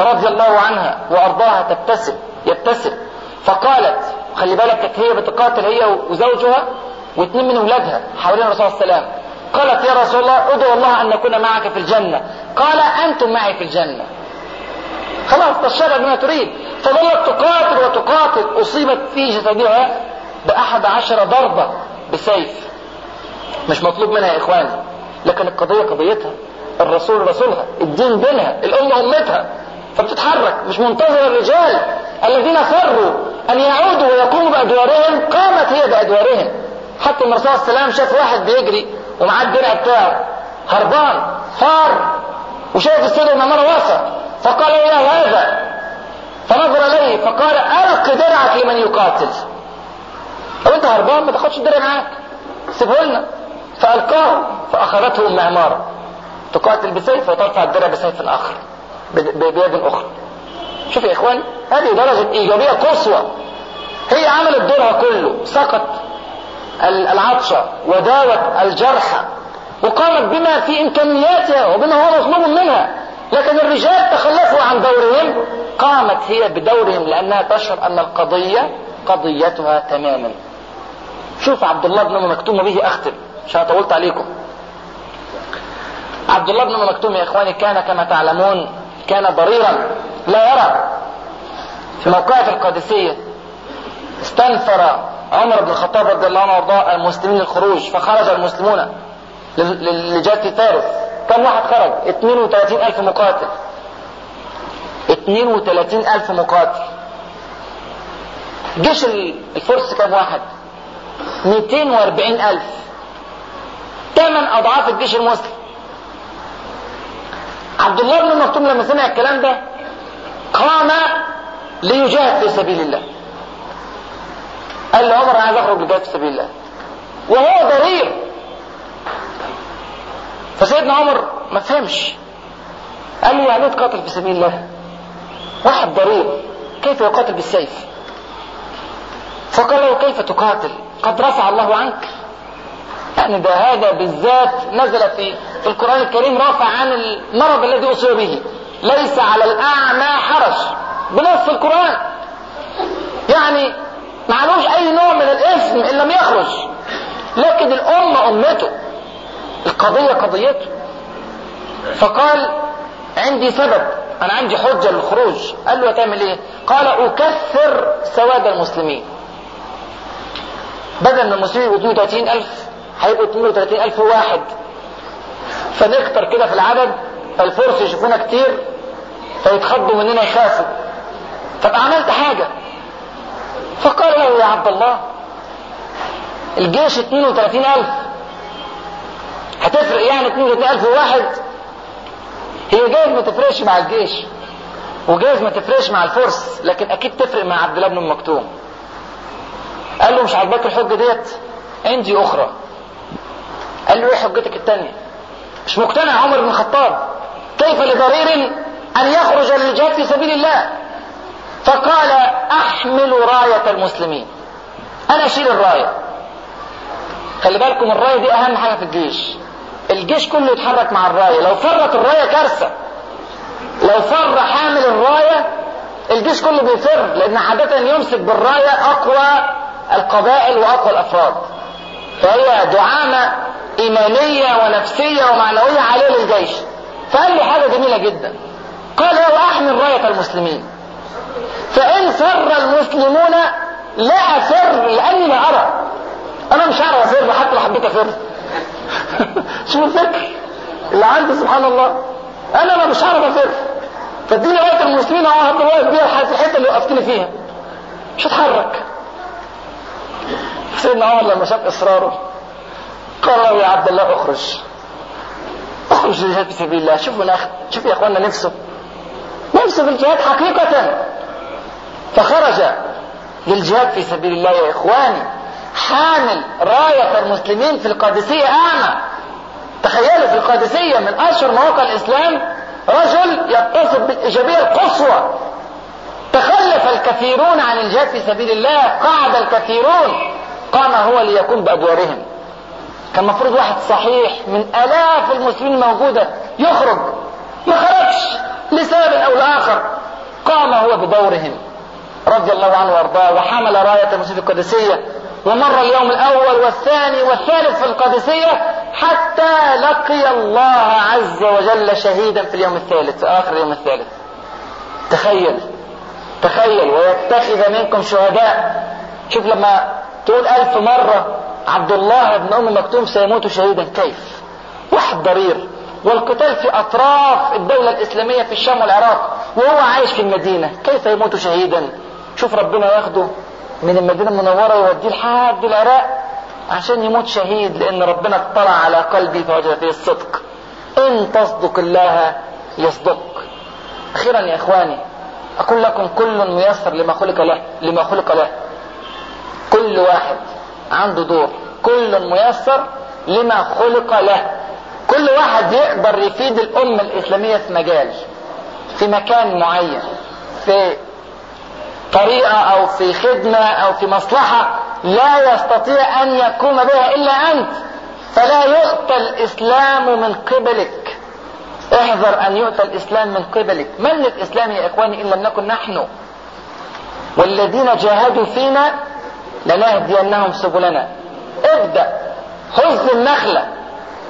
رضي الله عنها وأرضاها تبتسم يبتسم. فقالت خلي بالك كانت هي بتقاتل هي وزوجها واثنين من أولادها حوالين الرسول صلى الله عليه وسلم. قالت يا رسول الله ادعو الله أن نكون معك في الجنة. قال أنتم معي في الجنة. خلاص بشرها بما تريد. فظلت تقاتل وتقاتل أصيبت في جسدها بأحد عشر ضربة بسيف. مش مطلوب منها يا إخواني لكن القضية قضيتها. الرسول رسولها الدين دينها الأمة أمتها فبتتحرك مش منتظر الرجال الذين فروا أن يعودوا ويقوموا بأدوارهم قامت هي بأدوارهم. حتى الرسول صلى الله عليه وسلم شاف واحد بيجري ومعاه الدرع بتاعه هربان فار وشاف السيدة عمر واسع فقال يا هذا؟ فنظر إليه فقال ألق درعك لمن يقاتل. لو أنت هربان ما تاخدش الدرع معاك. سيبه لنا. فألقاه فأخذته أم عمارة. تقاتل بسيف وترفع الدرع بسيف آخر بيد أخرى. شوف يا إخوان هذه درجة إيجابية قصوى. هي عملت دورها كله سقط العطشة وداوت الجرحى وقامت بما في إمكانياتها وبما هو مطلوب منها. لكن الرجال تخلفوا عن دورهم قامت هي بدورهم لأنها تشعر أن القضية قضيتها تماما. شوف عبد الله بن مكتوم به أختم عشان طولت عليكم. عبد الله بن مكتوم يا إخواني كان كما تعلمون كان ضريرا لا يرى. في موقعة القادسية استنفر عمر بن الخطاب رضي الله عنه وارضاه المسلمين الخروج فخرج المسلمون لجات فارس. كم واحد خرج؟ 32 ألف مقاتل. 32 ألف مقاتل. جيش الفرس كم واحد؟ 240 ألف. ثمان أضعاف الجيش المسلم. عبد الله بن مكتوم لما سمع الكلام ده قام ليجاهد في سبيل الله. قال له عمر أنا عايز أخرج لجهاد في سبيل الله. وهو ضرير فسيدنا عمر ما فهمش. قال له يعني تقاتل في سبيل الله. واحد ضرير كيف يقاتل بالسيف؟ فقال له كيف تقاتل؟ قد رفع الله عنك. يعني ده هذا بالذات نزل في في القرآن الكريم رافع عن المرض الذي أصيب به. ليس على الأعمى حرج بنص القرآن. يعني معلوش أي نوع من الإثم إن لم يخرج. لكن الأمة أمته القضية قضيته. فقال عندي سبب أنا عندي حجة للخروج. قال له هتعمل إيه؟ قال أكثر سواد المسلمين. بدل من المسلمين يبقوا 32 ألف هيبقوا 32 ألف واحد. فنكتر كده في العدد فالفرس يشوفونا كتير فيتخضوا مننا يخافوا. طب عملت حاجة؟ فقال له يا عبد الله الجيش 32000 هتفرق يعني 32000 واحد؟ هي جايز ما تفرقش مع الجيش وجايز ما تفرقش مع الفرس لكن أكيد تفرق مع عبد الله بن مكتوم. قال له مش عاجباك الحجة ديت؟ عندي أخرى. قال له إيه حجتك الثانية مش مقتنع عمر بن الخطاب. كيف لضرير أن يخرج للجهاد في سبيل الله؟ فقال أحمل راية المسلمين. أنا أشيل الراية. خلي بالكم الراية دي أهم حاجة في الجيش. الجيش كله يتحرك مع الراية. لو فرت الراية كارثة. لو فر حامل الراية الجيش كله بيفر لأن عادة يمسك بالراية أقوى القبائل وأقوى الأفراد. فهي دعامة إيمانية ونفسية ومعنوية عليه للجيش فقال له حاجة جميلة جدا. قال له احمل راية المسلمين. فإن فر المسلمون لا أفر لأني لا أرى. أنا مش هعرف أفر حتى لو حبيت أفر. شوف الفكر اللي عندي سبحان الله. أنا ما مش هعرف أفر. فاديني راية المسلمين أهو هفضل واقف بيها في الحتة اللي وقفتني فيها. مش هتحرك سيدنا عمر لما شاف إصراره قال له يا عبد الله اخرج. اخرج للجهاد في سبيل الله. شوفوا الاخ شوف يا اخوانا نفسه. نفسه في الجهاد حقيقة. فخرج للجهاد في سبيل الله يا إخواني. حامل راية المسلمين في القادسية اعمى تخيلوا في القادسية من أشهر مواقع الإسلام رجل يتصف بالإيجابية القصوى. تخلف الكثيرون عن الجهاد في سبيل الله. قعد الكثيرون. قام هو ليكون بأدوارهم. كان المفروض واحد صحيح من آلاف المسلمين الموجوده يخرج ما خرجش لسبب أو لآخر قام هو بدورهم رضي الله عنه وأرضاه وحمل راية المسلمين في القادسيه ومر اليوم الأول والثاني والثالث في القادسيه حتى لقي الله عز وجل شهيدا في اليوم الثالث في آخر اليوم الثالث. تخيل تخيل ويتخذ منكم شهداء. شوف لما تقول ألف مرة عبد الله بن أم مكتوم سيموت شهيدا. كيف؟ واحد ضرير والقتال في أطراف الدولة الإسلامية في الشام والعراق وهو عايش في المدينة. كيف يموت شهيدا؟ شوف ربنا ياخده من المدينة المنورة يوديه لحد العراق عشان يموت شهيد لأن ربنا اطلع على قلبي فوجد فيه الصدق. إن تصدق الله يصدق. أخيرا يا إخواني أقول لكم كل ميسر لما خلق له لما خلق له. كل واحد. عنده دور. كل ميسر لما خلق له. كل واحد يقدر يفيد الأمة الإسلامية في مجال في مكان معين في طريقة أو في خدمة أو في مصلحة لا يستطيع أن يقوم بها إلا أنت. فلا يؤتى الإسلام من قبلك. احذر أن يؤتى الإسلام من قبلك. من الإسلام يا إخواني إن لم نكن نحن؟ والذين جاهدوا فينا لنهدينهم سبلنا. ابدأ. هز النخلة.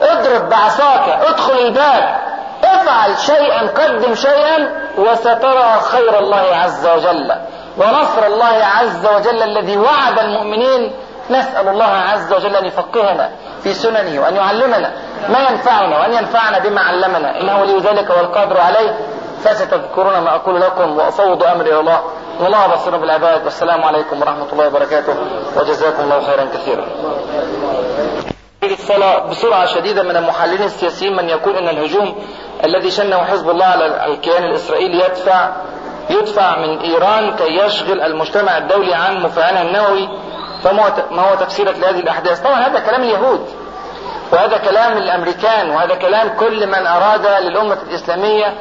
اضرب بعصاك. ادخل الباب. افعل شيئا. قدم شيئا. وسترى خير الله عز وجل. ونصر الله عز وجل الذي وعد المؤمنين. نسأل الله عز وجل أن يفقهنا في سننه وأن يعلمنا ما ينفعنا وأن ينفعنا بما علمنا. إنه ولي ذلك والقادر عليه. فستذكرون ما أقول لكم وأفوض أمري إلى الله. والله بصير بالعباد والسلام عليكم ورحمة الله وبركاته وجزاكم الله خيرا كثيرا. الصلاة بسرعة شديدة من المحللين السياسيين من يقول أن الهجوم الذي شنه حزب الله على الكيان الإسرائيلي يدفع يدفع من إيران كي يشغل المجتمع الدولي عن مفاعلها النووي فما هو تفسيرك لهذه الأحداث؟ طبعا هذا كلام اليهود وهذا كلام الأمريكان وهذا كلام كل من أراد للأمة الإسلامية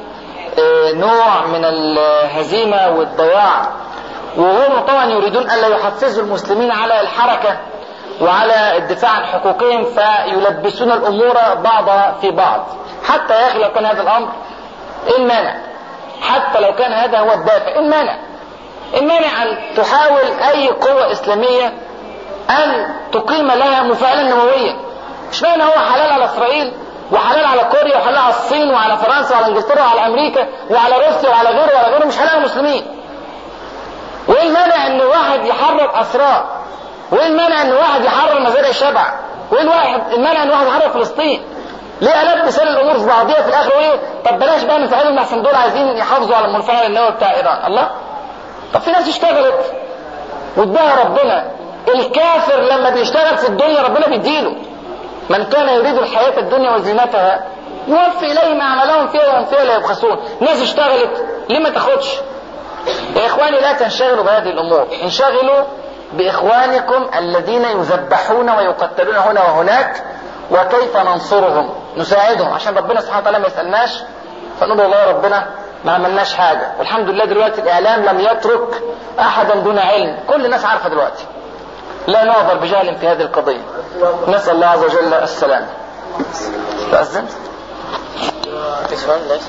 نوع من الهزيمة والضياع. وهم طبعا يريدون ألا يحفزوا المسلمين على الحركة وعلى الدفاع عن حقوقهم فيلبسون الأمور بعضها في بعض. حتى يا أخي لو كان هذا الأمر المانع حتى لو كان هذا هو الدافع المانع المانع أن تحاول أي قوة إسلامية أن تقيم لها مفاعلا نوويا. مش معنى هو حلال على إسرائيل؟ وحلال على كوريا وحلال على الصين وعلى فرنسا وعلى انجلترا وعلى أمريكا وعلى روسيا وعلى غيره وعلى غيره مش حلال على المسلمين وإيه المانع إن واحد يحرر اسرى وإيه المانع إن واحد يحرر مزارع الشبع؟ وإيه الواحد المانع إن واحد يحرر فلسطين؟ ليه البس الأمور في بعضيها في الآخر؟ وإيه؟ طب بلاش بقى نفعلهم احسن دول عايزين يحافظوا على المنفعل النووي بتاع إيران. الله؟ طب في ناس اشتغلت واداها ربنا. الكافر لما بيشتغل في الدنيا ربنا بيديله. من كان يريد الحياة الدنيا وزينتها يوفي إليهم أعمالهم فيها وهم فيها لا يبخسون. ناس اشتغلت ليه ما تاخدش؟ يا إخواني لا تنشغلوا بهذه الأمور انشغلوا بإخوانكم الذين يذبحون ويقتلون هنا وهناك وكيف ننصرهم؟ نساعدهم عشان ربنا سبحانه وتعالى ما يسألناش فنقول والله ربنا ما عملناش حاجة. والحمد لله دلوقتي الإعلام لم يترك أحدا دون علم. كل الناس عارفة دلوقتي. لا نعذر بجهل في هذه القضية نسأل الله عز وجل السلامة تأذن؟ في سؤال ليس